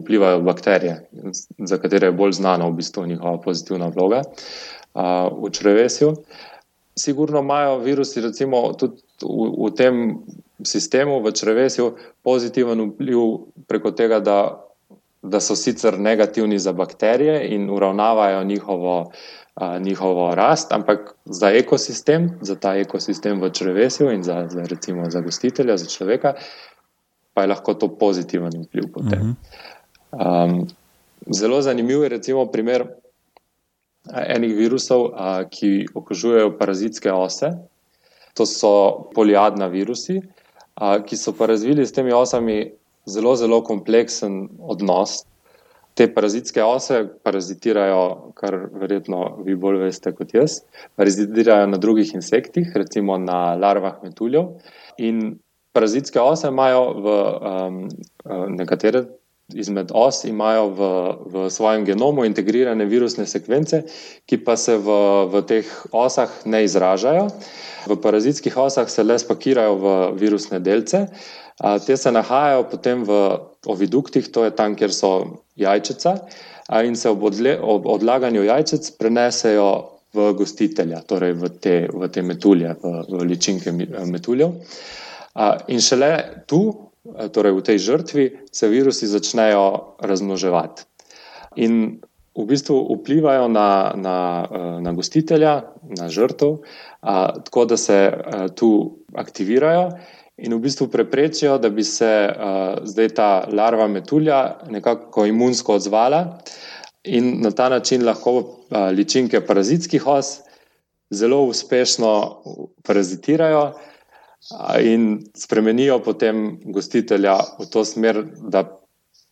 vplivajo bakterije, za katere je bolj znana v bistvu njihova pozitivna vloga uh, v črvesju. Sigurno imajo virusi, recimo, tudi v, v tem sistemu, v črvesju, pozitiven vpliv preko tega, da da so sicer negativni za bakterije in uravnavajo njihovo, a, njihovo rast, ampak za ekosistem, za ta ekosistem v črvesju in za, za, recimo, za gostitelja, za človeka, pa je lahko to pozitiven vpliv. Um, zelo zanimiv je recimo primer enih virusov, a, ki okužujejo parazitske ose. To so poliadna virusi, a, ki so pa razvili s temi osami zelo, zelo kompleksen odnos. Te parazitske ose parazitirajo, kar verjetno vi bolj veste kot jaz, parazitirajo na drugih insektih, recimo na larvah metuljev. In parazitske ose imajo v um, nekatere izmed os imajo v, v svojem genomu integrirane virusne sekvence, ki pa se v, v teh osah ne izražajo. V parazitskih osah se le spakirajo v virusne delce. Te se nahajajo potem v oviduktih, to je tam, kjer so jajčica, in se ob, odle, ob odlaganju jajčic prenesejo v gostitelja, torej v te, v te metulje, v, v ličinke metuljev. In šele tu, torej v tej žrtvi, se virusi začnejo razmnoževati. In v bistvu vplivajo na, na, na gostitelja, na žrtev, tako da se tu aktivirajo in v bistvu preprečijo, da bi se uh, zdaj ta larva metulja nekako imunsko odzvala in na ta način lahko uh, ličinke parazitskih os zelo uspešno parazitirajo in spremenijo potem gostitelja v to smer, da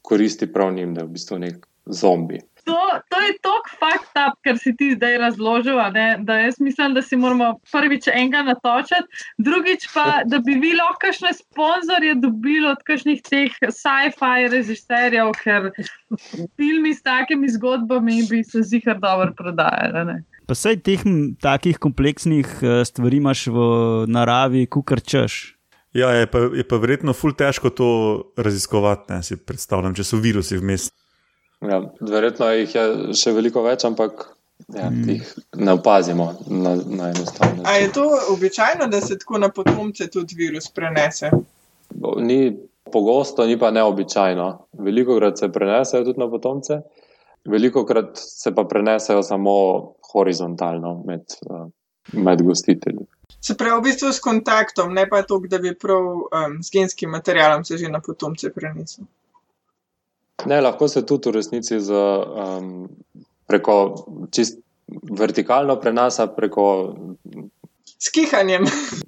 koristi prav njim, da je v bistvu nek zombi to, to je tako fakt up, kar si ti zdaj razložil. Da jaz mislim, da si moramo prvič enega natočiti, drugič pa, da bi vi lahko kakšne sponzorje dobili od kakšnih teh sci-fi režiserjev, ker filmi s takimi zgodbami bi se zihar dobro prodajali. Pa vse teh takih kompleksnih eh, stvari imaš v naravi, kukar češ. Ja, je pa, je pa verjetno ful težko to raziskovati, ne si predstavljam, če so virusi vmes. Ja, verjetno jih je še veliko več, ampak ja, mm. jih ne opazimo na, na enostavno. Ali je to običajno, da se tako na potomce tudi virus prenese? Ni pogosto, ni pa neobičajno. Veliko krat se prenesejo tudi na potomce, veliko krat se pa prenesejo samo horizontalno med, uh, med gostitelji. Se pravi, v bistvu s kontaktom, ne pa to, da bi prav um, s genskim materialom se že na potomce prenesel. Ne, lahko se tudi v resnici z, um, preko čist vertikalno prenasa, preko skihanjem.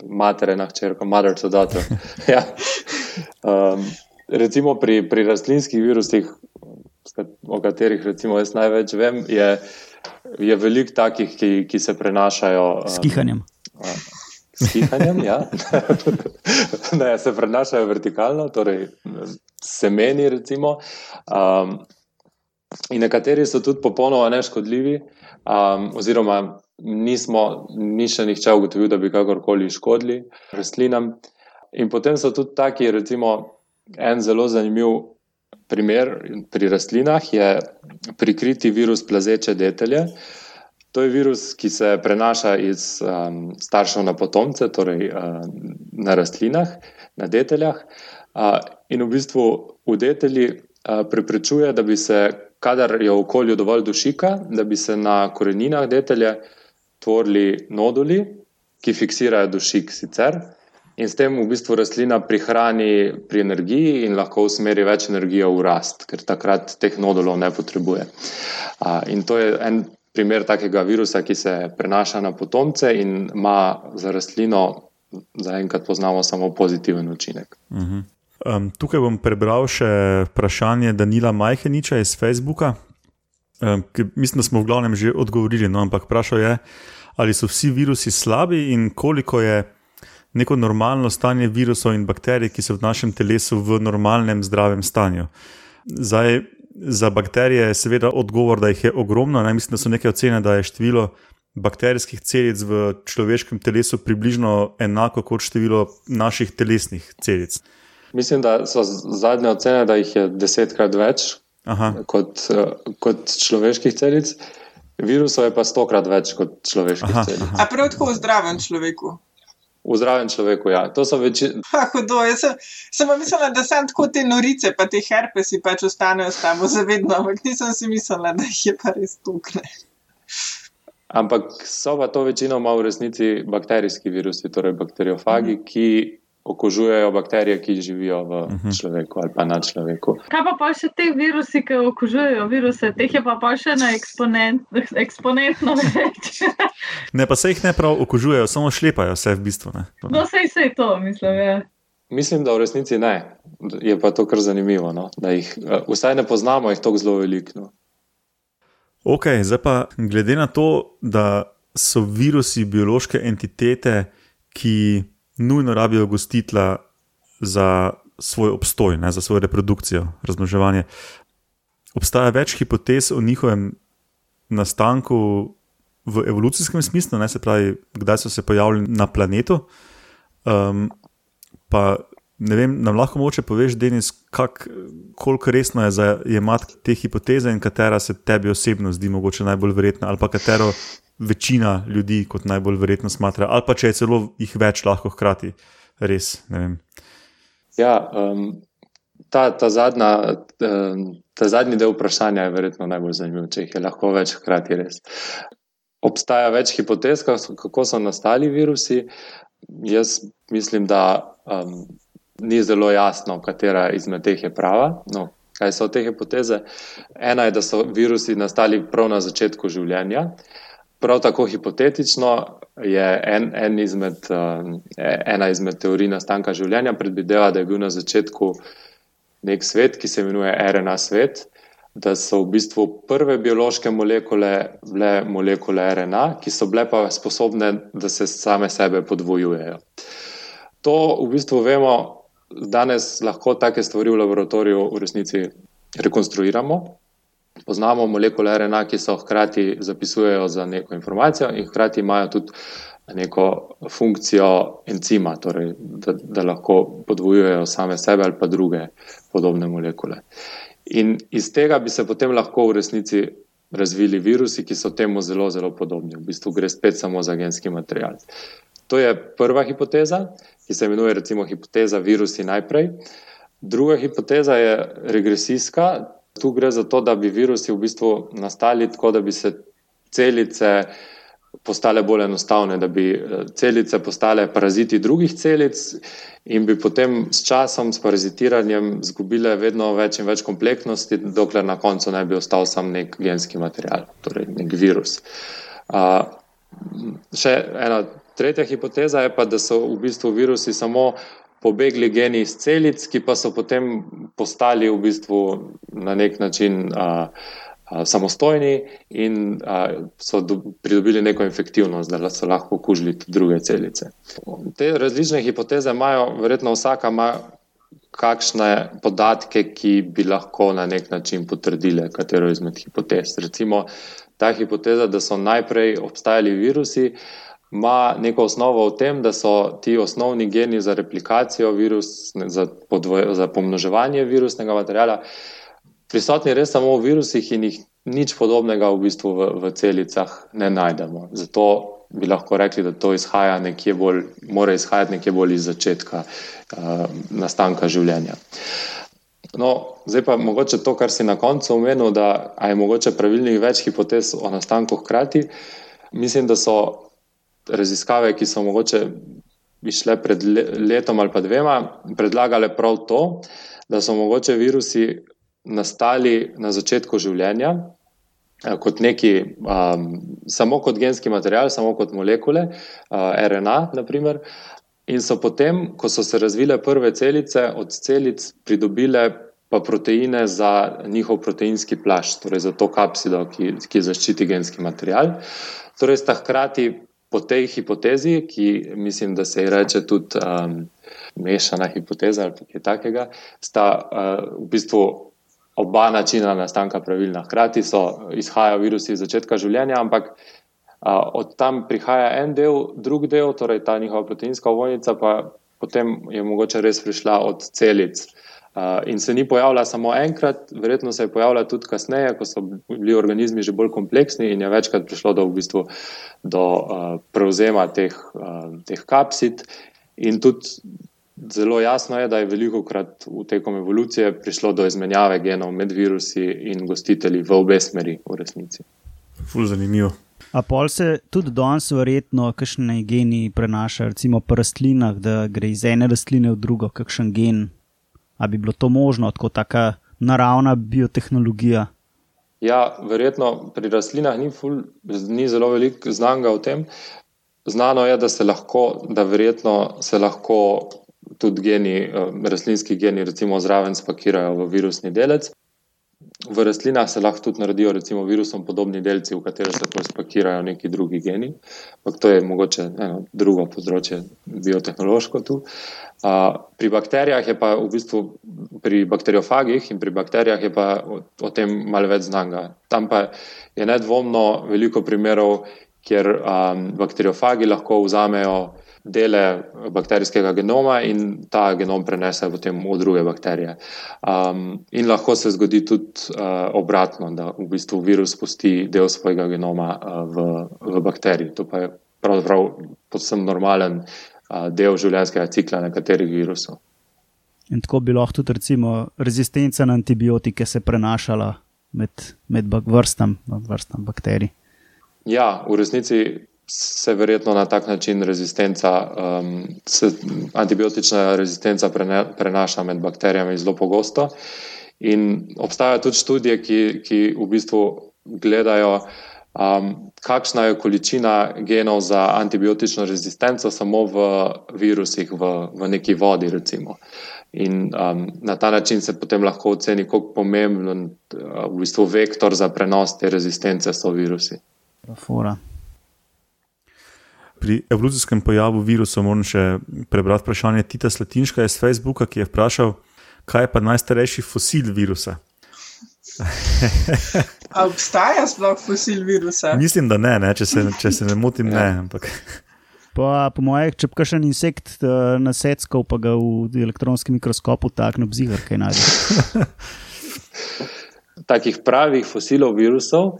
Matere na hčerko, mother to daughter. ja. um, recimo pri, pri rastlinskih virusih, o katerih recimo jaz največ vem, je, je veliko takih, ki, ki se prenašajo. Um, skihanjem. Uh, Skihanjem, ja. ne, se prenašajo vertikalno, torej semeni. Um, in nekateri so tudi popolnoma neškodljivi, um, oziroma nismo, ni še nihče ugotovil, da bi kakorkoli škodili rastlinam. In potem so tudi taki, recimo, en zelo zanimiv primer pri rastlinah je prikriti virus plazeče detelje. To je virus, ki se prenaša iz um, staršev na potomce, torej uh, na rastlinah, na deteljah. Uh, in v bistvu v detelji uh, preprečuje, da bi se, kadar je v okolju dovolj dušika, da bi se na koreninah detelja tvorili noduli, ki fiksirajo dušik sicer. In s tem v bistvu rastlina prihrani pri energiji in lahko usmeri več energije v rast, ker takrat teh nodulov ne potrebuje. Uh, in to je en primer takega virusa, ki se prenaša na potomce in ima za rastlino, zaenkrat poznamo samo pozitiven učinek. Uh -huh. Um, tukaj bom prebral še vprašanje Danila Majheniča iz Facebooka. Um, mislim, da smo v glavnem že odgovorili, no, ampak vprašal je, ali so vsi virusi slabi in koliko je neko normalno stanje virusov in bakterij, ki so v našem telesu v normalnem, zdravem stanju. Zdaj, za bakterije je seveda odgovor, da jih je ogromno. Ne? Mislim, da so neke ocene, da je število bakterijskih celic v človeškem telesu približno enako kot število naših telesnih celic. Mislim, da so zadnje ocene, da jih je desetkrat več kot, kot človeških celic, virusov je pa stokrat več kot človeških aha, celic. Aha. A prav tako v zdravem človeku. V zdravem človeku, ja. To so več. Hudo, jaz sem, sem mislila, da sem tako te norice, pa te herpesi pač ostanejo s tabo zavedno, ampak nisem si mislila, da jih je pa res tukne. Ampak so pa to večinoma v resnici bakterijski virusi, torej bakteriofagi, mm. ki okužujejo bakterije, ki živijo v uh mhm. -huh. človeku ali pa na človeku. Kaj pa pa še te virusi, ki okužujejo viruse, teh je pa, pa še na eksponent, eksponentno več. ne, pa se jih ne prav okužujejo, samo šlepajo vse v bistvu. Ne. No, sej se je to, mislim. Ja. Mislim, da v resnici ne. Je pa to kar zanimivo, no? da jih eh, vsaj ne poznamo, jih tako zelo veliko. No? Ok, zdaj pa glede na to, da so virusi biološke entitete, ki nujno rabijo gostitla za svoj obstoj, ne, za svojo reprodukcijo, razmnoževanje. Obstaja več hipotez o njihovem nastanku v evolucijskem smislu, ne se pravi, kdaj so se pojavili na planetu. Um, pa ne vem, nam lahko moče poveš, Denis, koliko resno je za jemati te hipoteze in katera se tebi osebno zdi mogoče najbolj verjetna, ali pa katero večina ljudi kot najbolj verjetno smatra, ali pa če je celo jih več lahko hkrati. Res. Ja, um, ta, ta, zadnja, ta zadnji del vprašanja je verjetno najbolj zanimiv, če jih je lahko več hkrati res. Obstaja več hipotez, kako so nastali virusi. Jaz mislim, da um, ni zelo jasno, katera izmed teh je prava. No, kaj so te hipoteze? Ena je, da so virusi nastali prav na začetku življenja. Prav tako hipotetično je en, en izmed, um, ena izmed teorij nastanka življenja predvideva, da je bil na začetku nek svet, ki se imenuje RNA svet, da so v bistvu prve biološke molekule bile molekule RNA, ki so bile pa sposobne, da se same sebe podvojujejo. To v bistvu vemo danes lahko take stvari v laboratoriju v resnici rekonstruiramo. Poznamo molekule RNA, ki so hkrati zapisujejo za neko informacijo in hkrati imajo tudi neko funkcijo encima, torej, da, da lahko podvojujejo same sebe ali pa druge podobne molekule. In iz tega bi se potem lahko v resnici razvili virusi, ki so temu zelo, zelo podobni. V bistvu gre spet samo za genski material. To je prva hipoteza ki se imenuje recimo hipoteza virusi najprej. Druga hipoteza je regresijska. Tu gre za to, da bi virusi v bistvu nastali tako, da bi se celice postale bolj enostavne, da bi eh, celice postale paraziti drugih celic in bi potem s časom, s parazitiranjem, izgubile vedno več in več kompleksnosti, dokler na koncu ne bi ostal sam nek genski material, torej nek virus. Uh, še ena Tretja hipoteza je pa, da so v bistvu virusi samo pobegli geni iz celic, ki pa so potem postali v bistvu na nek način a, a, samostojni in a, so do, pridobili neko infektivnost, da so lahko okužili tudi druge celice. Te različne hipoteze imajo, verjetno vsaka ima kakšne podatke, ki bi lahko na nek način potrdile katero izmed hipotez. Recimo ta hipoteza, da so najprej obstajali virusi, ima neko osnovo v tem, da so ti osnovni geni za replikacijo virusa, za, za pomnoževanje virusnega materijala, prisotni res samo v virusih in jih nič podobnega v bistvu v, v celicah ne najdemo. Zato bi lahko rekli, da to izhaja nekje bolj, mora izhajati nekje bolj iz začetka uh, nastanka življenja. No, zdaj pa mogoče to, kar si na koncu omenil, da je mogoče pravilnih več hipotez o nastanku hkrati. Mislim, da so raziskave, ki so mogoče išle pred letom ali pa dvema, predlagale prav to, da so mogoče virusi nastali na začetku življenja. Eh, kot neki, um, samo kot genski material, samo kot molekule, uh, RNA, naprimer, in so potem, ko so se razvile prve celice, od celic pridobile pa proteine za njihov proteinski plašč, torej za to kapsido, ki, ki zaščiti genski material. Torej, sta hkrati po tej hipotezi, ki mislim, da se ji reče tudi um, mešana hipoteza ali kaj takega, sta uh, v bistvu oba načina nastanka pravilna. Hkrati so izhajajo virusi iz začetka življenja, ampak uh, od tam prihaja en del, drug del, torej ta njihova proteinska ovojnica, pa potem je mogoče res prišla od celic. Uh, in se ni pojavila samo enkrat, verjetno se je pojavila tudi kasneje, ko so bili organizmi že bolj kompleksni in je večkrat prišlo do, v bistvu, do uh, prevzema teh, uh, teh kapsid. In tudi zelo jasno je, da je veliko krat v tekom evolucije prišlo do izmenjave genov med virusi in gostitelji v obe smeri, v resnici. Ful zanimivo. A pol se tudi danes verjetno kakšne geni prenašajo, recimo pri rastlinah, da gre iz ene rastline v drugo, kakšen gen. A bi bilo to možno, kot taka naravna biotehnologija? Ja, verjetno pri rastlinah ni, ful, ni zelo veliko znanga o tem. Znano je, da se lahko, da verjetno se lahko tudi geni, eh, rastlinski geni, recimo zraven spakirajo v virusni delec. V rastlinah se lahko tudi naredijo, recimo, virusom podobni delci, v katere se pa spakirajo neki drugi geni. Ampak to je mogoče eno drugo področje, biotehnološko tu. Uh, pri bakterijah je pa v bistvu, pri bakteriofagih in pri bakterijah je pa o, o tem malo več znanga. Tam pa je nedvomno veliko primerov, kjer um, bakteriofagi lahko vzamejo dele bakterijskega genoma in ta genom prenesejo potem v druge bakterije. Um, in lahko se zgodi tudi uh, obratno, da v bistvu virus pusti del svojega genoma uh, v, v bakteriji. To pa je pravzaprav posebno normalen uh, del življenjskega cikla nekaterih virusov. In tako bi lahko tudi recimo, rezistenca na antibiotike se prenašala med, med vrstam, vrstam bakterij. Ja, v resnici se verjetno na tak način rezistenca, um, se antibiotična rezistenca prene, prenaša med bakterijami zelo pogosto. In obstajajo tudi študije, ki, ki v bistvu gledajo, um, kakšna je količina genov za antibiotično rezistenco samo v virusih, v, v neki vodi. Recimo. In um, na ta način se potem lahko oceni, kako pomemben uh, v bistvu vektor za prenos te rezistence so virusi. Profora pri evolucijskem pojavu virusa moram še prebrati vprašanje Tita Slatinška iz Facebooka, ki je vprašal, kaj je pa najstarejši fosil virusa. obstaja sploh fosil virusa? Mislim, da ne, ne če, se, če se ne motim. Ne, ampak... Po, po mojem, če pa še en insekt uh, nasedskal, pa ga v elektronskem mikroskopu takne obzigar, kaj najdeš. Takih pravih fosilov virusov,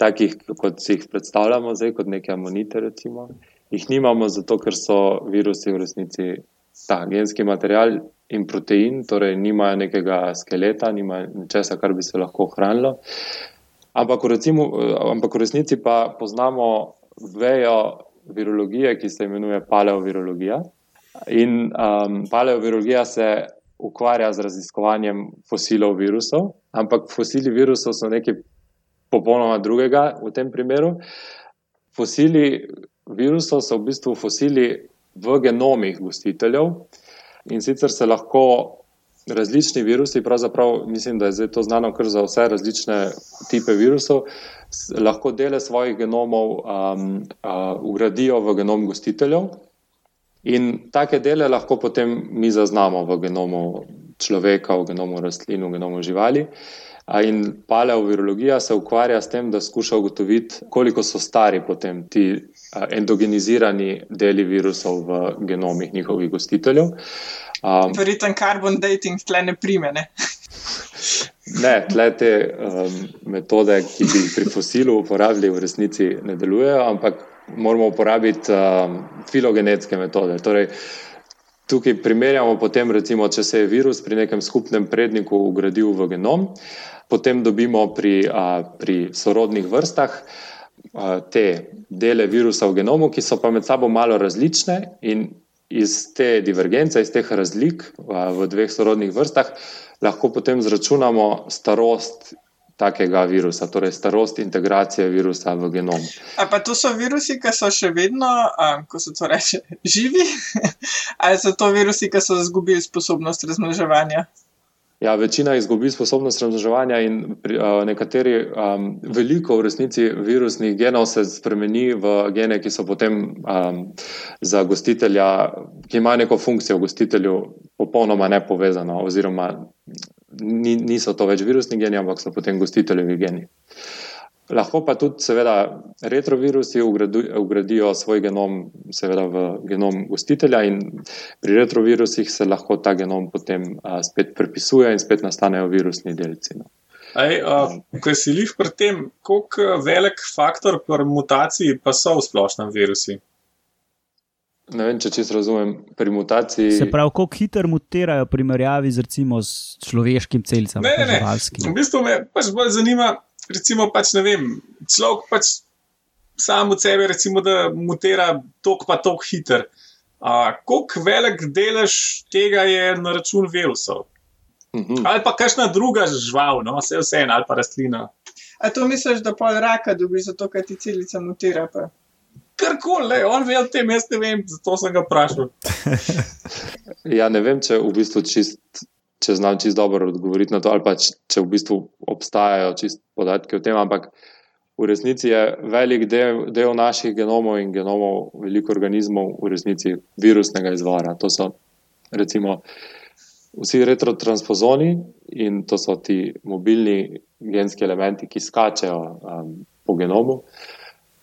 takih kot si jih predstavljamo, zdaj kot neke amonite, recimo, jih nimamo, zato ker so virusi v resnici ta genski material in protein, torej nimajo nekega skeleta, nimajo ničesar, kar bi se lahko ohranilo. Ampak, recimo, ampak v resnici pa poznamo vejo virologije, ki se imenuje paleovirologija. In um, paleovirologija se ukvarja z raziskovanjem fosilov virusov, ampak fosili virusov so nekaj popolnoma drugega v tem primeru. Fosili virusov so v bistvu fosili v genomih gostiteljev in sicer se lahko različni virusi, pravzaprav mislim, da je zdaj to znano kar za vse različne type virusov, lahko dele svojih genomov um, uh, ugradijo v genom gostiteljev. In take dele lahko potem mi zaznamo v genomu človeka, v genomu rastlin, v genomu živali. In paleovirologija se ukvarja s tem, da skuša ugotoviti, koliko so stari potem ti endogenizirani deli virusov v genomih njihovih gostiteljev. Um, Verjetno carbon dating tle ne prime. Ne, ne tle te um, metode, ki bi jih pri fosilu uporabili, v resnici ne delujejo, ampak moramo uporabiti um, filogenetske metode. Torej, tukaj primerjamo potem, recimo, če se je virus pri nekem skupnem predniku ugradil v genom, potem dobimo pri, a, pri sorodnih vrstah te dele virusa v genomu, ki so pa med sabo malo različne, in iz te divergence, iz teh razlik v dveh sorodnih vrstah, lahko potem zračunamo starost takega virusa, torej starost integracije virusa v genom. A pa to so virusi, ki so še vedno, um, ko se to reče, živi, ali so to virusi, ki so izgubili sposobnost razmnoževanja? Ja, večina izgubi sposobnost razmnoževanja, in pri, uh, nekateri, um, veliko v resnici virusnih genov se spremeni v gene, ki so potem um, za gostitelja, ki imajo neko funkcijo v gostitelju, popolnoma nepovezano, oziroma ni, niso to več virusni geni, ampak so potem gostiteljevi geni. Lahko pa tudi, seveda, retrovirusi ugradijo svoj genom seveda, v genom gostitelja, in pri retrovirusih se lahko ta genom potem a, spet prepisuje in spet nastanejo virusni delci. No. Ko si jih pri tem, kako velik faktor pri mutaciji pa so v splošnem virusi? Ne vem, če čisto razumem. Pri mutaciji. Se pravi, kako hitro mutirajo v primerjavi z, recimo, z človeškim celicam? Ne, ne, ne. V bistvu me pač bolj zanima recimo, pač ne vem, človek pač sam od sebe, recimo, da mutira tok pa tok hiter. Kako velik delež tega je na račun virusov? Mhm. Ali pa kakšna druga žival, no, vse vseeno, ali pa rastlina. A to misliš, da pol raka dobi zato, ker ti celica mutira? Pa? Karkoli, on ve o tem, jaz ne vem, zato sem ga vprašal. ja, ne vem, če v bistvu čist če znam čisto dobro odgovoriti na to, ali pa če, če v bistvu obstajajo podatki o tem. Ampak v resnici je velik del, del naših genomov in genomov veliko organizmov v resnici virusnega izvora. To so recimo vsi retrotransfozoni in to so ti mobilni genski elementi, ki skačejo um, po genomu.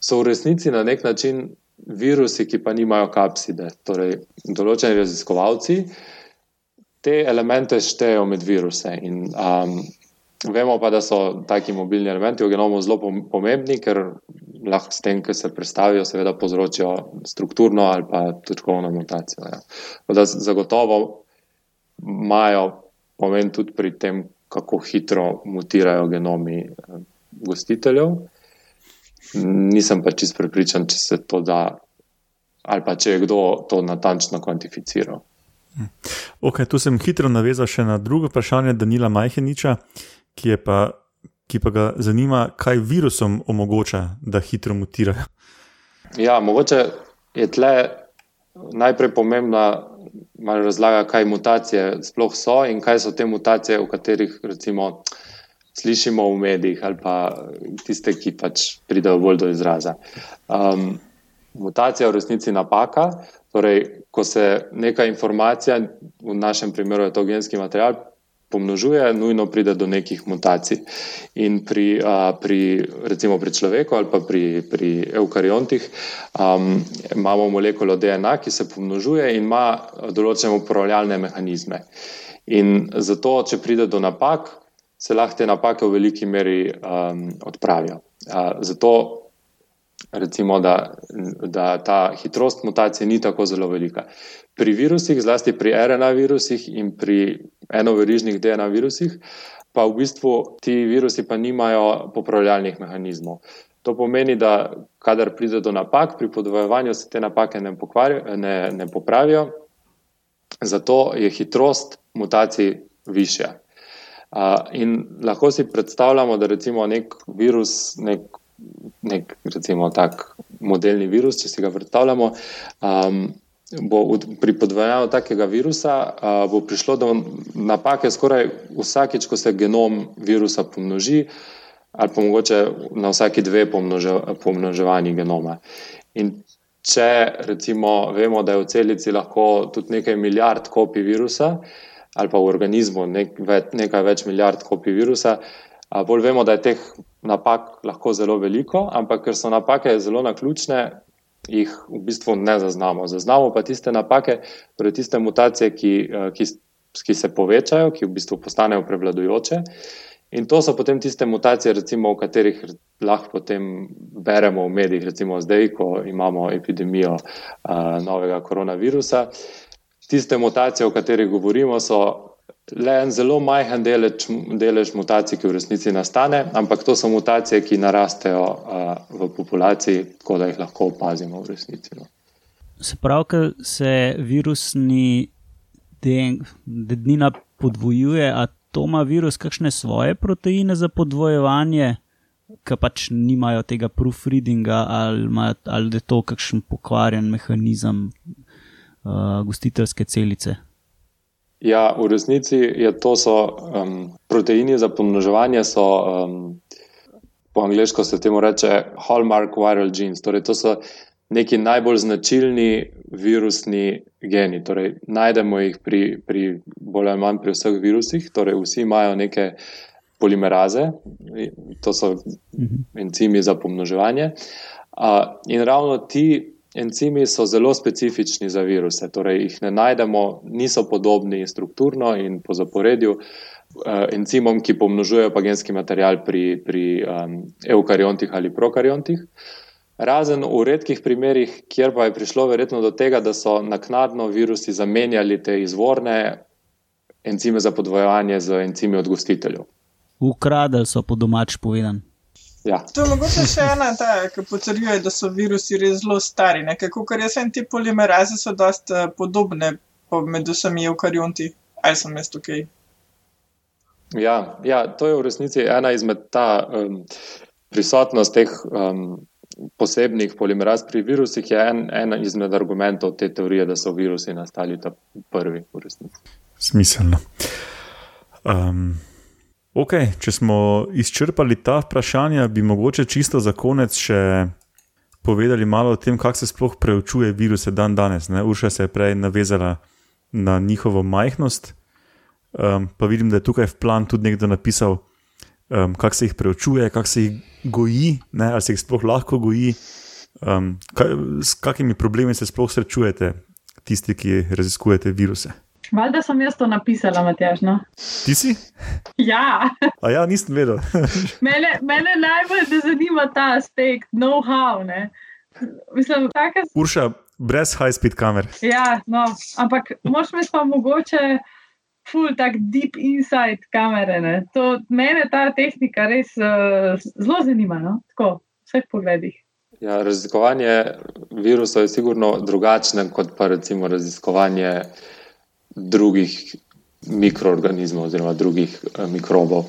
So v resnici na nek način virusi, ki pa nimajo kapside. Torej, določeni raziskovalci te elemente štejejo med viruse. In, um, vemo pa, da so taki mobilni elementi v genomu zelo pomembni, ker lahko s tem, ki se predstavijo, seveda povzročijo strukturno ali pa točkovno mutacijo. Ja. Da zagotovo imajo pomen tudi pri tem, kako hitro mutirajo genomi eh, gostiteljev. Nisem pa čist prepričan, če se to da, ali pa če je kdo to natančno kvantificiral. Ok, tu sem hitro navezal še na drugo vprašanje Danila Majheniča, ki, pa, ki pa ga zanima, kaj virusom omogoča, da hitro mutirajo. Ja, mogoče je tle najprej pomembna razlaga, kaj mutacije sploh so in kaj so te mutacije, o katerih recimo. Slišimo v medijih, ali pa tiste, ki pač pridejo bolj do izraza. Um, mutacija je v resnici napaka, Torej, ko se neka informacija, v našem primeru je to genski material, pomnožuje, nujno pride do nekih mutacij. In pri, a, pri recimo pri človeku ali pa pri, pri eukariontih um, imamo molekulo DNA, ki se pomnožuje in ima določene upravljalne mehanizme. In zato, če pride do napak, se lahko te napake v veliki meri um, odpravijo. A, zato recimo, da, da ta hitrost mutacije ni tako zelo velika. Pri virusih, zlasti pri RNA virusih in pri enoverižnih DNA virusih, pa v bistvu ti virusi pa nimajo popravljalnih mehanizmov. To pomeni, da kadar pride do napak, pri podvojevanju se te napake ne, ne, ne popravijo, zato je hitrost mutacij višja. Uh, in lahko si predstavljamo, da recimo nek virus, nek nek, recimo, tak modelni virus, če si ga predstavljamo. Um, bo pri podvajanju takega virusa uh, bo prišlo do napake skoraj vsakeč, ko se genom virusa pomnoži, ali pa mogoče na vsaki dve pomnože, pomnoževanji genoma. In če recimo vemo, da je v celici lahko tudi nekaj milijard kopij virusa, ali pa v organizmu nek, nekaj več milijard kopij virusa, bolj vemo, da je teh napak lahko zelo veliko, ampak ker so napake zelo naključne, jih v bistvu ne zaznamo. Zaznamo pa tiste napake, torej tiste mutacije, ki, eh, ki, ki se povečajo, ki v bistvu postanejo prevladujoče. In to so potem tiste mutacije, recimo, o katerih lahko potem beremo v medijih, recimo zdaj, ko imamo epidemijo uh, novega koronavirusa. Tiste mutacije, o katerih govorimo, so le en zelo majhen delež, delež mutacij, ki v resnici nastane, ampak to so mutacije, ki narastejo uh, v populaciji, tako da jih lahko opazimo v resnici. No. Se pravi, da se virusni DNA podvojuje, a to ima virus kakšne svoje proteine za podvojevanje, ki pač nimajo tega proofreadinga ali, ima, ali je to kakšen pokvarjen mehanizem uh, gostiteljske celice. Ja, v resnici je to so, um, proteini za pomnoževanje, so um, po angliško se temu reče hallmark viral genes. Torej, to so neki najbolj značilni virusni geni. Torej, najdemo jih pri, pri bolj ali manj pri vseh virusih, torej vsi imajo neke polimeraze, to so mhm. encimi za pomnoževanje. Uh, in ravno ti encimi so zelo specifični za viruse, torej jih ne najdemo, niso podobni strukturno in po zaporedju uh, encimom, ki pomnožujejo pa genski material pri, pri um, eukariontih ali prokariontih. Razen v redkih primerih, kjer pa je prišlo verjetno do tega, da so naknadno virusi zamenjali te izvorne encime za podvojevanje z encimi od gostiteljev. Ukradili so po domač povedan. Ja. To je mogoče še ena, ta, ki potrjuje, da so virusi res zelo stari. Kako kar jaz vem, ti polimeraze so dosta uh, podobne med vsemi eukarionti. Ali sem jaz tukaj? Ja, ja, to je v resnici ena izmed ta um, prisotnost teh um, posebnih polimeraz pri virusih, je en, en izmed argumentov te teorije, da so virusi nastali ta prvi v resnici. Smiselno. Um, ok, če smo izčrpali ta vprašanja, bi mogoče čisto za konec še povedali malo o tem, kako se sploh preučuje viruse dan danes. Ne? Urša se je prej navezala na njihovo majhnost, um, pa vidim, da je tukaj v plan tudi nekdo napisal, um, kako se jih preučuje, kako se jih goji, ne? ali se jih sploh lahko goji. Um, kaj, s kakimi problemi se sploh srečujete, tisti, ki raziskujete viruse? Valjda sem jaz to napisala, Matjaž. No? Ti si? Ja. A ja, nisem vedel. mene, mene najbolj zanima ta aspekt, know-how. Mislim, taka... Urša, brez high-speed kamer. Ja, no, ampak moš mi pa mogoče. Ful, tako deep inside kamere. Ne. To mene ta tehnika res uh, zelo zanima, no? tako v vseh pogledih. Ja, raziskovanje virusov je sigurno drugačno kot pa recimo raziskovanje drugih mikroorganizmov oziroma drugih uh, mikrobov.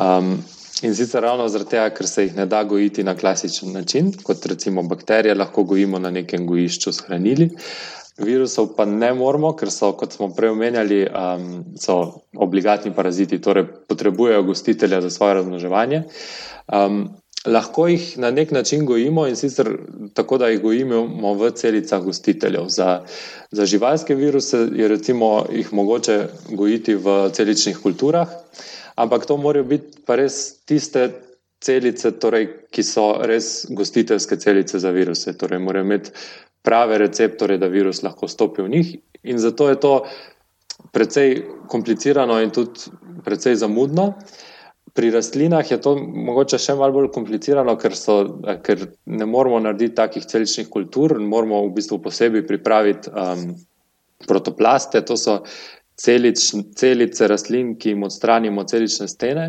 Um, in sicer ravno zaradi tega, ker se jih ne da gojiti na klasičen način, kot recimo bakterije, lahko gojimo na nekem gojišču s hranili. Virusov pa ne moramo, ker so, kot smo prej omenjali, um, obligatni paraziti, torej potrebujejo gostitelja za svoje razmnoževanje. Um, Lahko jih na nek način gojimo in sicer tako, da jih gojimo v celicah gostiteljev. Za, za živalske viruse je recimo jih mogoče gojiti v celičnih kulturah, ampak to morajo biti pa res tiste celice, torej, ki so res gostiteljske celice za viruse. Torej, morajo imeti prave receptore, da virus lahko stopi v njih in zato je to precej komplicirano in tudi precej zamudno. Pri rastlinah je to mogoče še malo bolj komplicirano, ker, so, ker ne moramo narediti takih celičnih kultur, moramo v bistvu posebej pripraviti um, protoplaste, to so celič, celice rastlin, ki jim odstranimo celične stene.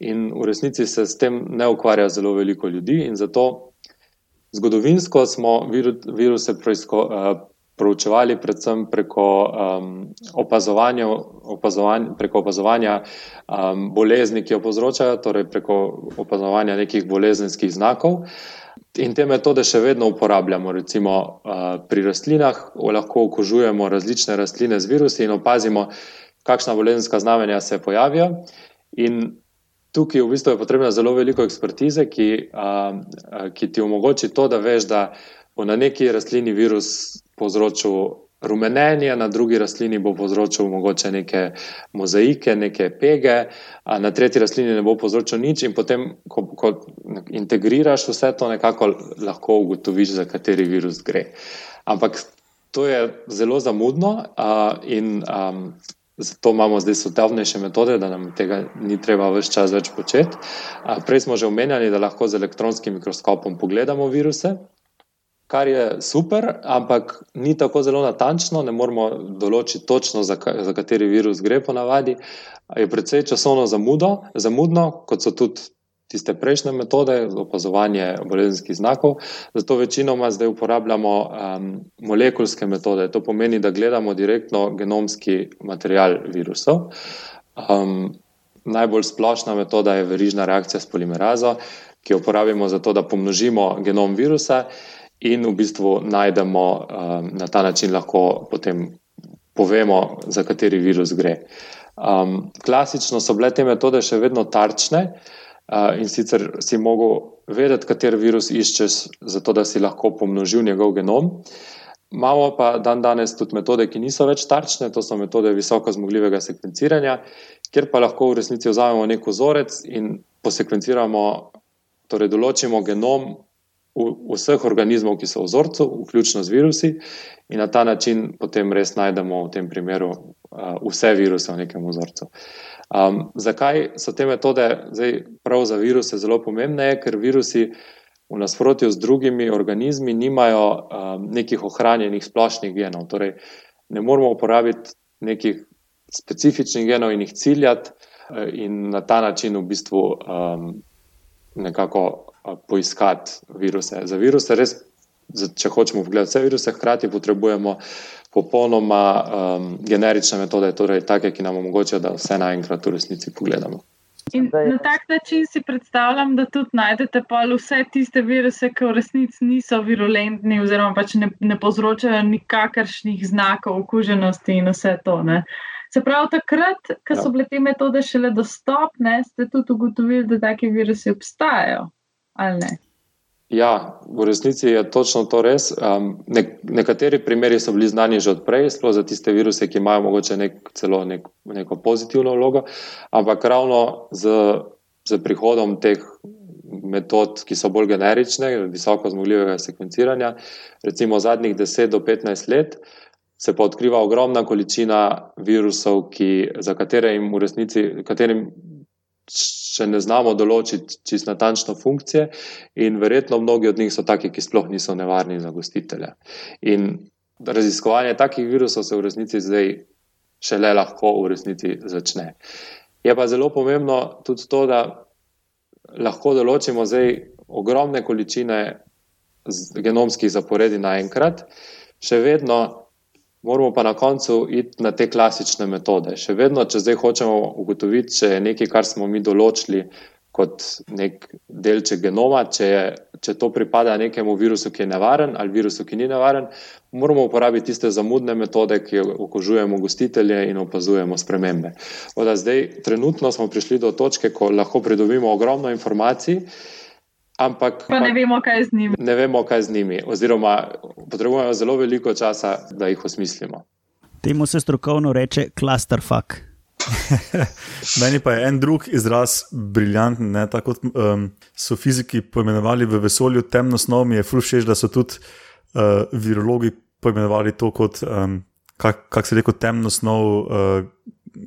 In v resnici se s tem ne ukvarja zelo veliko ljudi, in zato zgodovinsko smo viruse preisko, uh, proučevali predvsem preko um, opazovanja, opazovanja, preko opazovanja um, bolezni, ki jo povzročajo, torej preko opazovanja nekih bolezenskih znakov. In te metode še vedno uporabljamo. Recimo uh, pri rastlinah lahko okužujemo različne rastline z virusi in opazimo, kakšna bolezenska znamenja se pojavijo. In tukaj v bistvu je potrebna zelo veliko ekspertize, ki, uh, ki ti omogoči to, da veš, da bo na neki rastlini virus povzročil rumenenje, na drugi rastlini bo povzročil mogoče neke mozaike, neke pege, na tretji rastlini ne bo povzročil nič. In potem, ko, ko integriraš vse to, nekako lahko ugotoviš, za kateri virus gre. Ampak to je zelo zamudno a, in a, zato imamo zdaj sodobnejše metode, da nam tega ni treba več čas več početi. A, prej smo že omenjali, da lahko z elektronskim mikroskopom pogledamo viruse kar je super, ampak ni tako zelo natančno, ne moremo določiti točno, za, za kateri virus gre po navadi. Je precej časovno zamudo, zamudno, kot so tudi tiste prejšnje metode opazovanje bolezenskih znakov. Zato večinoma zdaj uporabljamo um, molekulske metode. To pomeni, da gledamo direktno genomski material virusov. Um, najbolj splošna metoda je verižna reakcija s polimerazo, ki jo uporabimo za to, da pomnožimo genom virusa in v bistvu najdemo um, na ta način, lahko potem povemo, za kateri virus gre. Um, klasično so bile te metode še vedno tarčne uh, in sicer si mogel vedeti, kater virus iščeš, zato da si lahko pomnožil njegov genom. Imamo pa dan danes tudi metode, ki niso več tarčne, to so metode visoko zmogljivega sekvenciranja, kjer pa lahko v resnici vzamemo nek vzorec in posekvenciramo, torej določimo genom vseh organizmov, ki so v vzorcu, vključno z virusi, in na ta način potem res najdemo v tem primeru uh, vse viruse v nekem vzorcu. Um, zakaj so te metode zdaj prav za viruse zelo pomembne? Ker virusi v nasprotju z drugimi organizmi nimajo um, nekih ohranjenih splošnih genov. Torej, ne moramo uporabiti nekih specifičnih genov in jih ciljati, in na ta način v bistvu um, nekako poiskati viruse. Za viruse, res, če hočemo pogledati vse viruse, hkrati potrebujemo popolnoma um, generične metode, torej take, ki nam omogočajo, da vse naenkrat v resnici pogledamo. In na tak način si predstavljam, da tudi najdete vse tiste viruse, ki v resnici niso virulentni, oziroma pač ne, ne povzročajo nikakršnih znakov okuženosti in vse to. Ne? Se pravi, takrat, ko ja. so bile te metode šele dostopne, ste tudi ugotovili, da taki virusi obstajajo. Ja, v resnici je točno to res. Um, ne, nekateri primeri so bili znani že odprej, sploh za tiste viruse, ki imajo morda nek, celo nek, neko pozitivno vlogo, ampak ravno z, z prihodom teh metod, ki so bolj generične, visoko zmogljivega sekvenciranja, recimo zadnjih 10 do 15 let, se pa odkriva ogromna količina virusov, ki, za katere jim v resnici, katerim še ne znamo določiti čisto natančno funkcije, in verjetno mnogi od njih so taki, ki sploh niso nevarni za gostitelja. In raziskovanje takih virusov se v resnici zdaj šele lahko v resnici začne. Je pa zelo pomembno tudi to, da lahko določimo zdaj ogromne količine genomskih zaporedi naenkrat, še vedno Moramo pa na koncu iti na te klasične metode. Še vedno, če zdaj hočemo ugotoviti, če je nekaj, kar smo mi določili kot nek delček genoma, če, je, če to pripada nekemu virusu, ki je nevaren ali virusu, ki ni nevaren, moramo uporabiti tiste zamudne metode, ki okužujemo gostitelje in opazujemo spremembe. Zdaj, trenutno smo prišli do točke, ko lahko pridobimo ogromno informacij. Ampak pa ne vemo, kaj z njimi. Ne vemo, kaj z njimi, oziroma potrebujemo zelo veliko časa, da jih osmislimo. Temu se strokovno reče clusterfuck. Meni pa je en drug izraz briljanten. Tako um, so fiziki poimenovali v vesolju temno snov, mi je frušeč, da so tudi uh, virologi poimenovali to kot, um, kako kak se reče, temno snov uh,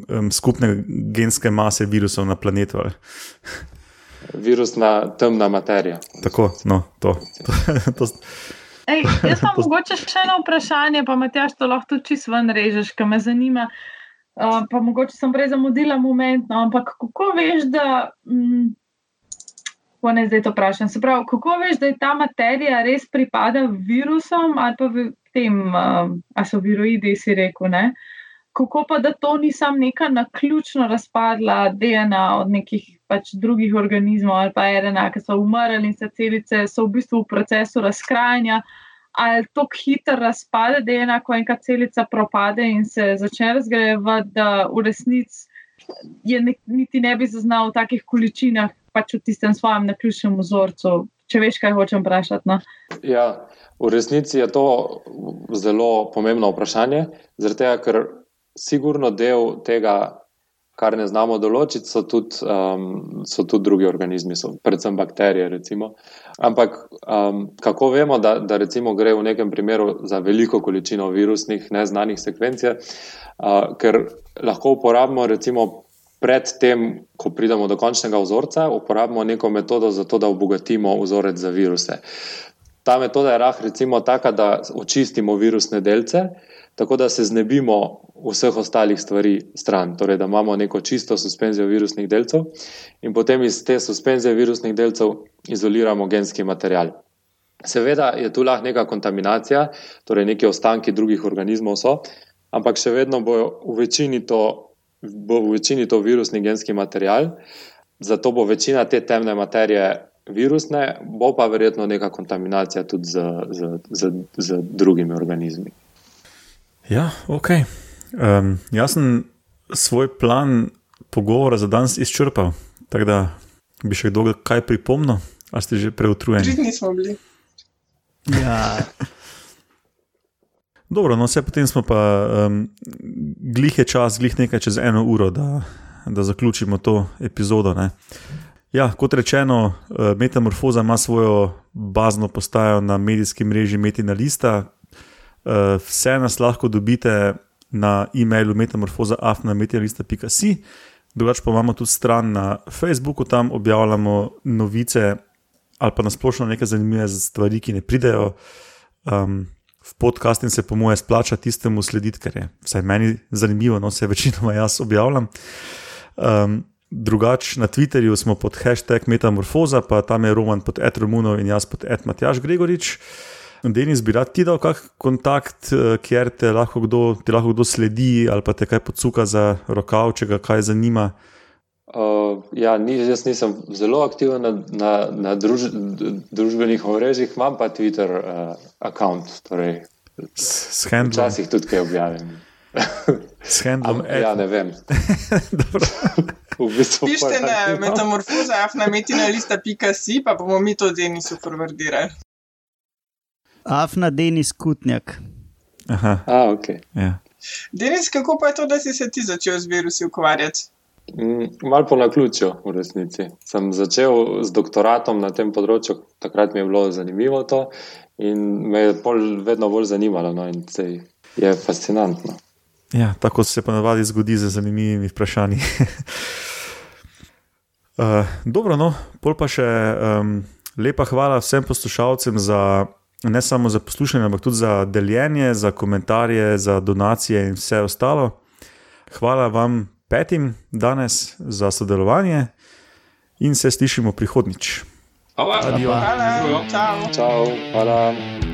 um, skupne genske mase virusov na planetu. Virusna temna materija. Tako, no, to. to, to. Ej, jaz pa mogoče še eno vprašanje, pa Matjaš, to lahko tudi čisto ven režeš, ker me zanima. Uh, pa mogoče sem prej zamudila moment, no, ampak kako veš, da. Mm, Ko ne zdaj to vprašam, se pravi, kako veš, da je ta materija res pripada virusom ali pa tem, uh, a so viroidi, si rekel, ne? Kako pa, da to ni sam neka naključno razpadla DNA od nekih pač drugih organizmov ali pa RNA, ki so umrli in se celice so v bistvu v procesu razkrajanja. Ali to hitro razpade, enako, ko celica propade in se začne razgrajevati, da v resnici je ne, niti ne bi zaznal v takih količinah, pač v tistem svojem naključnem vzorcu. Če veš, kaj hočem vprašati. No? Ja, v resnici je to zelo pomembno vprašanje, zaradi tega, ker sigurno del tega kar ne znamo določiti, so tudi, um, so tudi drugi organizmi, so, predvsem bakterije. Recimo. Ampak um, kako vemo, da, da gre v nekem primeru za veliko količino virusnih neznanih sekvenc, uh, ker lahko uporabimo, recimo, predtem, ko pridemo do končnega vzorca, uporabimo neko metodo to, da obogatimo vzorec za viruse. Ta metoda je rah, recimo, taka, da očistimo virusne delce tako da se znebimo vseh ostalih stvari stran, torej da imamo neko čisto suspenzijo virusnih delcev in potem iz te suspenzije virusnih delcev izoliramo genski material. Seveda je tu lahko neka kontaminacija, torej neki ostanki drugih organizmov so, ampak še vedno bo v večini to, bo v večini to virusni genski material, zato bo večina te temne materije. Virusne, bo pa verjetno neka kontaminacija tudi z, z, z, z drugimi organizmi. Ja, ok. Um, jaz sem svoj plan pogovora za danes izčrpal, tako da bi še kdo kaj pripomnil, ali ste že preutrujeni? Že nismo bili. Ja. Dobro, no, vse potem smo pa, um, glih je čas, glih nekaj čez eno uro, da, da zaključimo to epizodo. Ne. Ja, kot rečeno, uh, Metamorfoza ima svojo bazno postajo na medijskem mreži Metina Lista, Uh, vse nas lahko dobite na e-mailu metamorfoza.afnametalista.com, drugače pa imamo tudi stran na Facebooku, tam objavljamo novice ali pa nasplošno nekaj zanimive stvari, ki ne pridejo. Um, v podkastu se, po moje, splača tistemu slediti, ker je vsaj meni zanimivo, no se večinoma jaz objavljam. Um, drugače na Twitterju smo pod hashtag Metamorfoza, pa tam je Roman pod Etromunov in jaz pod Etmatjaš Gregorič. Denis, bi rad ti dal kakšen kontakt, eh, kjer te lahko, kdo, te lahko kdo sledi ali pa te kaj podsuka za rokav, če ga kaj zanima? Uh, ja, ni, jaz nisem zelo aktiven na, na, na druž, družbenih omrežjih, imam pa Twitter uh, račun. Torej, Včasih tudi kaj objavim. S handlom Am, ja, ne vem. v bistvu Pišite na metamorfoza, afna metina lista pika si, pa bomo mi to Denisu forwardirali. Afna Denis Kutnjak. Aha. A, ok. Ja. Denis, kako pa je to, da si se ti začel z virusi ukvarjati? Mm, Mal po naključju, v resnici. Sem začel z doktoratom na tem področju, takrat mi je bilo zanimivo to in me je vedno bolj zanimalo. No, je fascinantno. Ja, tako se ponavadi zgodi z zanimivimi vprašanji. uh, dobro, no, pol pa še um, lepa hvala vsem poslušalcem za ne samo za poslušanje, ampak tudi za deljenje, za komentarje, za donacije in vse ostalo. Hvala vam petim danes za sodelovanje in se slišimo prihodnič. Hvala. Hvala. Hvala. Čau. Hvala.